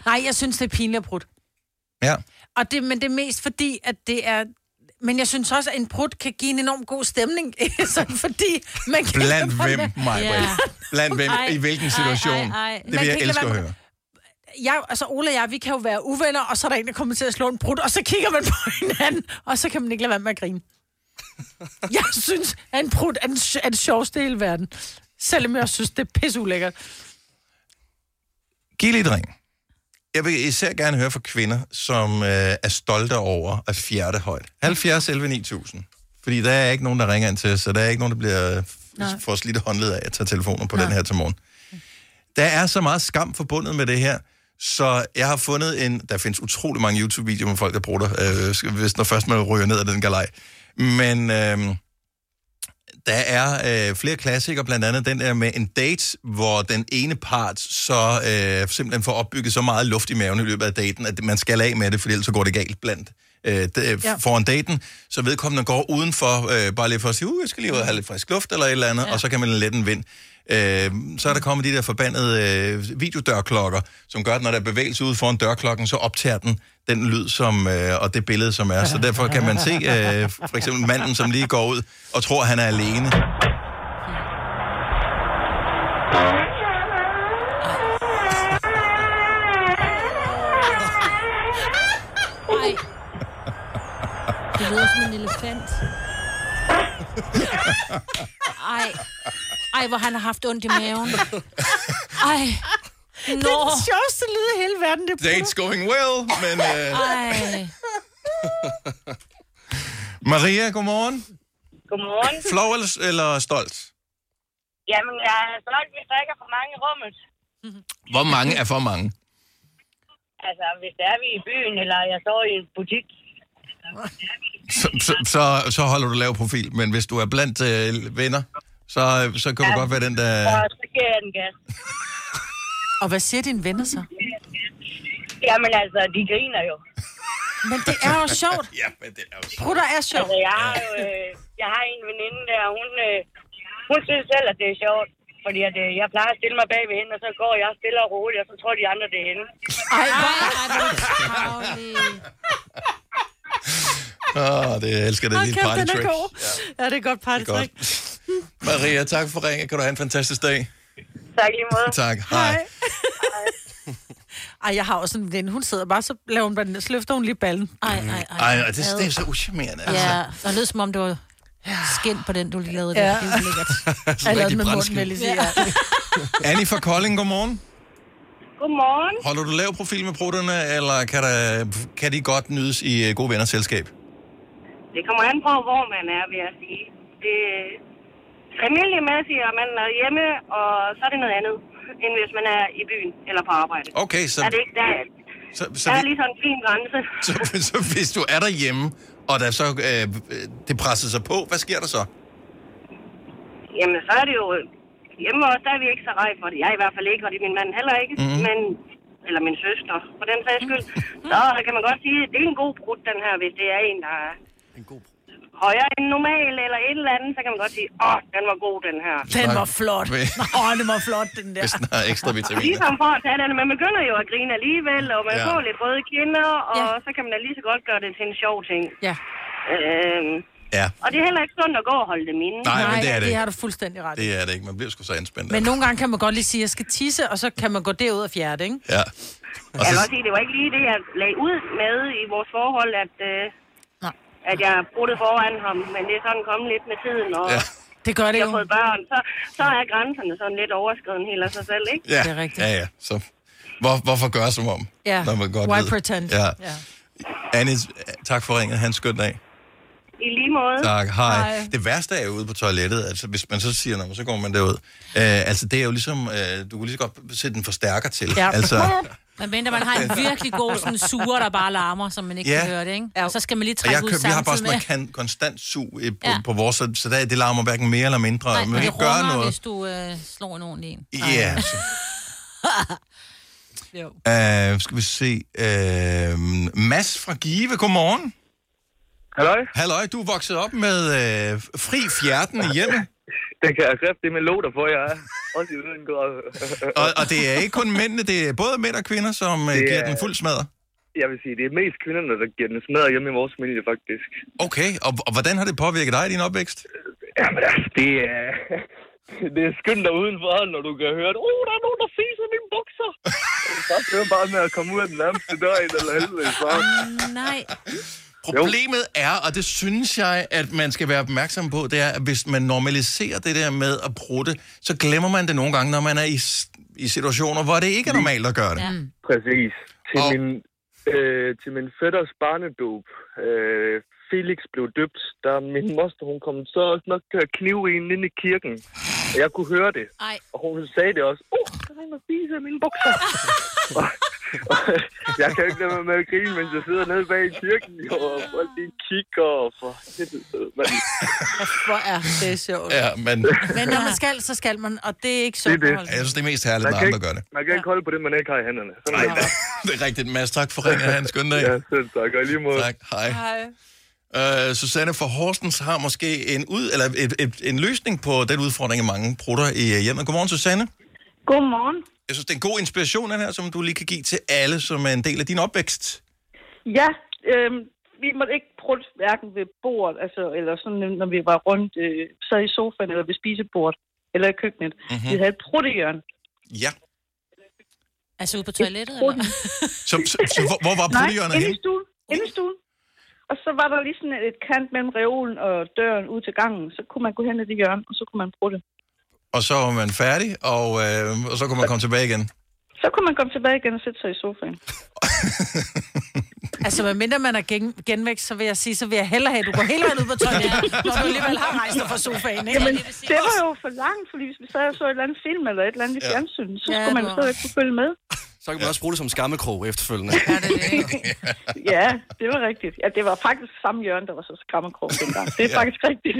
nej, jeg synes, det er pinligt at prutte. Ja. Og det, men det er mest fordi, at det er... Men jeg synes også, at en prut kan give en enorm god stemning. Sådan fordi man kan... Blandt hvem, Majbrit? Ja. Blandt hvem? I hvilken situation? Ej, ej, ej. Det vil kan jeg elske at høre. jeg, altså Ole og jeg, vi kan jo være uvenner, og så er der en, der kommer til at slå en brud, og så kigger man på hinanden, og så kan man ikke lade være med at grine. Jeg synes, at en brud er, den, er det sjoveste i hele verden. Selvom jeg synes, det er pisseulækkert. Giv lidt ring. Jeg vil især gerne høre fra kvinder, som øh, er stolte over at fjerde højt. 70 11 9000. Fordi der er ikke nogen, der ringer ind til os, så der er ikke nogen, der bliver Nej. får slidt håndled af at tage telefoner på Nej. den her til morgen. Der er så meget skam forbundet med det her, så jeg har fundet en... Der findes utrolig mange YouTube-videoer med folk, der bruger det, øh, hvis når først man ryger ned af den galej. Men øh, der er øh, flere klassikere, blandt andet den der med en date, hvor den ene part så øh, simpelthen får opbygget så meget luft i maven i løbet af daten, at man skal af med det, for ellers så går det galt blandt øh, ja. foran daten, så vedkommende går udenfor, øh, bare lige for at sige, uh, jeg skal lige ud og have lidt frisk luft eller et eller andet, ja. og så kan man lette en vind. Øh, så er der kommet de der forbandede øh, videodørklokker, som gør, at når der er bevægelse ude foran dørklokken, så optager den den lyd som, øh, og det billede, som er. Så derfor kan man se øh, for eksempel manden, som lige går ud og tror, han er alene. Det lyder som en elefant. Ej. Ej, hvor han har haft ondt i maven. Ej. Nå. Det er den sjoveste lyd i hele verden, det er Date's going well, men... Øh, Ej. Maria, godmorgen. Godmorgen. Flov eller, eller stolt? Jamen, jeg er stolt, hvis der ikke er for mange i rummet. Hvor mange er for mange? Altså, hvis det er vi er i byen, eller jeg står i en butik. Så, så, så, så holder du lav profil, men hvis du er blandt øh, venner, så, så kan du godt være den, der... Og så giver jeg den gas. Og hvad siger dine venner så? Jamen altså, de griner jo. Men det er jo sjovt. ja, men det er jo Prutter er sjovt. Altså, jeg har jo øh, jeg har en veninde der, hun, øh, hun synes selv, at det er sjovt. Fordi at, øh, jeg plejer at stille mig bag ved hende, og så går jeg stille og roligt, og så tror de andre, det er hende. Ej, hvor Åh, oh, det jeg elsker det, kæft, party trick. god. Ja, det er godt party Godt. Maria, tak for ringen. Kan du have en fantastisk dag? Tak lige måde. Tak. Hej. Ej, jeg har også en ven. Hun sidder bare, så laver hun bare så løfter hun lige ballen. Ej, ej, Ej, og det, det er så uschammerende. Altså. Ja, og lød som om det var skin på den, du lige lavede Ja. der. Det er jo lækkert. Jeg lavede med munden, vil jeg lige sige. Ja. Annie fra Kolding, godmorgen. Godmorgen. Holder du lav profil med prutterne, eller kan, der, kan de godt nydes i øh, gode venners selskab? Det kommer an på, hvor man er, vil jeg sige. Det, familiemæssigt er man er hjemme, og så er det noget andet, end hvis man er i byen eller på arbejde. Okay, så- Er det ikke, der, Så, så, der er vi, lige sådan en fin grænse. så, så hvis du er derhjemme, og der så, øh, det presser sig på, hvad sker der så? Jamen, så er det jo... Hjemme også, der er vi ikke så rej for det. Jeg er i hvert fald ikke, og det er min mand heller ikke. Mhm. Men, eller min søster, for den sags skyld. Så kan man godt sige, at det er en god brud, den her, hvis det er en, der er højere end normal, eller et eller andet, så kan man godt sige, åh, den var god, den her. Den var flot. Åh, oh, den var flot, den der. Hvis den har ekstra vitaminer. Ligesom for at tage den, man begynder jo at grine alligevel, og man ja. får lidt røde kinder, og ja. så kan man da lige så godt gøre det til en sjov ting. Ja. Øhm, Ja, og det er heller ikke sundt at gå og holde dem inde. Nej, men det er det det ikke. har du fuldstændig ret det er det ikke. Man bliver sgu så anspændt. Men nogle gange kan man godt lige sige, at jeg skal tisse, og så kan man gå derud og fjerde, ikke? Ja. Jeg vil også sige, det var ikke lige det, jeg lagde ud med i vores forhold, at, øh, at jeg brugte foran ham, men det er sådan kommet lidt med tiden, og Ja. Det gør det jeg har fået børn, så, så er grænserne sådan lidt overskreden helt af sig selv, ikke? Ja, Det er rigtigt. ja, ja. Så hvor, hvorfor gøre som om? Ja. Når man godt Why ved. pretend? Ja. Ja. Annie, tak for ringet. Han skøn dag. I lige måde. Tak, hej. hej. Det værste er jo ude på toilettet, altså hvis man så siger, når så går man derud. Øh, altså det er jo ligesom, øh, du kunne lige så godt sætte en forstærker til. Ja. Altså, Men mindre man har en virkelig god sådan suger, der bare larmer, som man ikke Ja. kan høre det, ikke? Og så skal man lige trække jeg ud køb, vi har bare samtidig sådan kan, konstant sug på, Ja. ja. på vores, så, så der, det larmer hverken mere eller mindre. Nej, man men vil det ikke gøre runger, noget. hvis du øh, slår en ordentlig en. Ja. så- Jo. Uh, skal vi se. Uh, Mads fra Give, godmorgen. Halløj. Halløj, du er vokset op med uh, fri fjerten i hjemmet. Det kan jeg kræfte, det med lov for, jeg er. Også i den grad. og, og det er ikke kun mændene, det er både mænd og kvinder, som Det giver er- den fuld smadre. Jeg vil sige, det er mest kvinderne, der giver den smadret hjemme i vores familie, faktisk. Okay, og, og hvordan har det påvirket dig i din opvækst? Jamen altså, det er... Det er skønt der udenfor, når du kan høre, at oh, der er nogen, der fiser mine bukser. Så er bare med at komme ud af den nærmeste dør i eller helvede. Så. Nej. Problemet er, og det synes jeg, at man skal være opmærksom på, det er, at hvis man normaliserer det der med at prutte, så glemmer man det nogle gange, når man er i, i situationer, hvor det ikke er normalt at gøre det. Ja. Præcis. Til, min, øh, til min fætters barnedåb, øh, Felix blev døbt, der min moster, hun kom så nok til at knive en inde i kirken. Og jeg kunne høre det. Ej. Og hun sagde det også. Oh, der er en, der spiser mine bukser. og, og, jeg kan ikke lade mig med at grine, mens jeg sidder nede bag i kirken, og folk de kigger og for helvede, mand. Hvor er det sjovt. Ja, men... Men når man skal, så skal man, og det er ikke Det er sjovt. det. holde Jeg synes, det er mest herligt, Man når kan, andre gør det. man kan ikke holde på det, man ikke har i hænderne. Sådan er det. Det er rigtigt, Mads. Tak for ringen. Ha' en skøn dag. Ja, selv tak. Og lige måde. Tak. Hej. Uh, Susanne fra Horsens har måske en, ud, eller et, et, en løsning på den udfordring, mange prutter i øh, hjemmet. Godmorgen, Susanne. Godmorgen. Jeg synes, det er en god inspiration, den her, som du lige kan give til alle, som er en del af din opvækst. Ja, øhm, vi måtte ikke prutte hverken ved bordet, altså, eller sådan, når vi var rundt, øh, sad i sofaen eller ved spisebordet, eller i køkkenet. Mhm. Mm-hmm. Vi havde et pruttehjørn. Ja. Altså ude på toilettet, eller? Så, så, så hvor, hvor var Nej, pruttehjørnet inde i stuen. Inde i stuen. Og så var der lige sådan et kant mellem reolen og døren ud til gangen. Så kunne man gå hen i det hjørne, og så kunne man prutte. Og så var man færdig, og, øh, og så kunne man komme tilbage igen. Så kunne man komme tilbage igen og sætte sig i sofaen. Altså, medmindre man er gen, genvækst, så vil jeg sige, så vil jeg hellere have, at du går hele vejen ud på toilettet, når du alligevel har rejst dig fra sofaen, ikke? Jamen, det var jo for langt, fordi hvis vi sad og så et eller andet film eller et eller andet i Ja. fjernsyn, så Ja, skulle man jo har stadig kunne følge med. Så kan man også bruge det som skammekrog efterfølgende. Ja, det var rigtigt. Ja, det var faktisk samme hjørne, der var så skræmmekrog dengang. Det er Ja. faktisk rigtigt.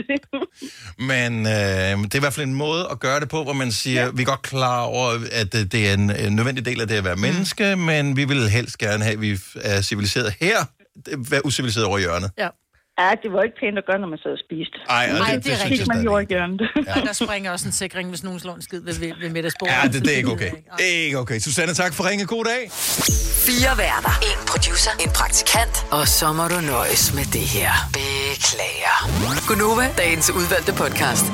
Men øh, det er i hvert fald en måde at gøre det på, hvor man siger, ja. vi er godt klar over, at øh, det er en, en nødvendig del af det at være menneske, men vi vil helst gerne have, at vi er civiliseret her, være uciviliseret over hjørnet. Ja. Ja, det var ikke pænt at gøre, når man sad og spiste. Ej, og det- Nej, det det er synes rigtigt. man stadig jo i hjørnet. Og der springer også en sikring, hvis nogen slår en skid ved, ved, ved middagsbordet. Ja, det, det er ikke okay. Det er ikke okay. Susanne, tak for ringe. God dag. Fire værter. En producer. En praktikant. Og så må du nøjes med det her. Beklager. Gunova, dagens udvalgte podcast.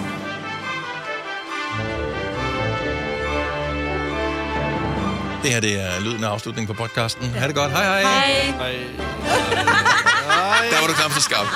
Det her det er lyden af afslutningen på podcasten. Ha' det godt. Hej hej. Hej. Hej. Der var du knap så skarp.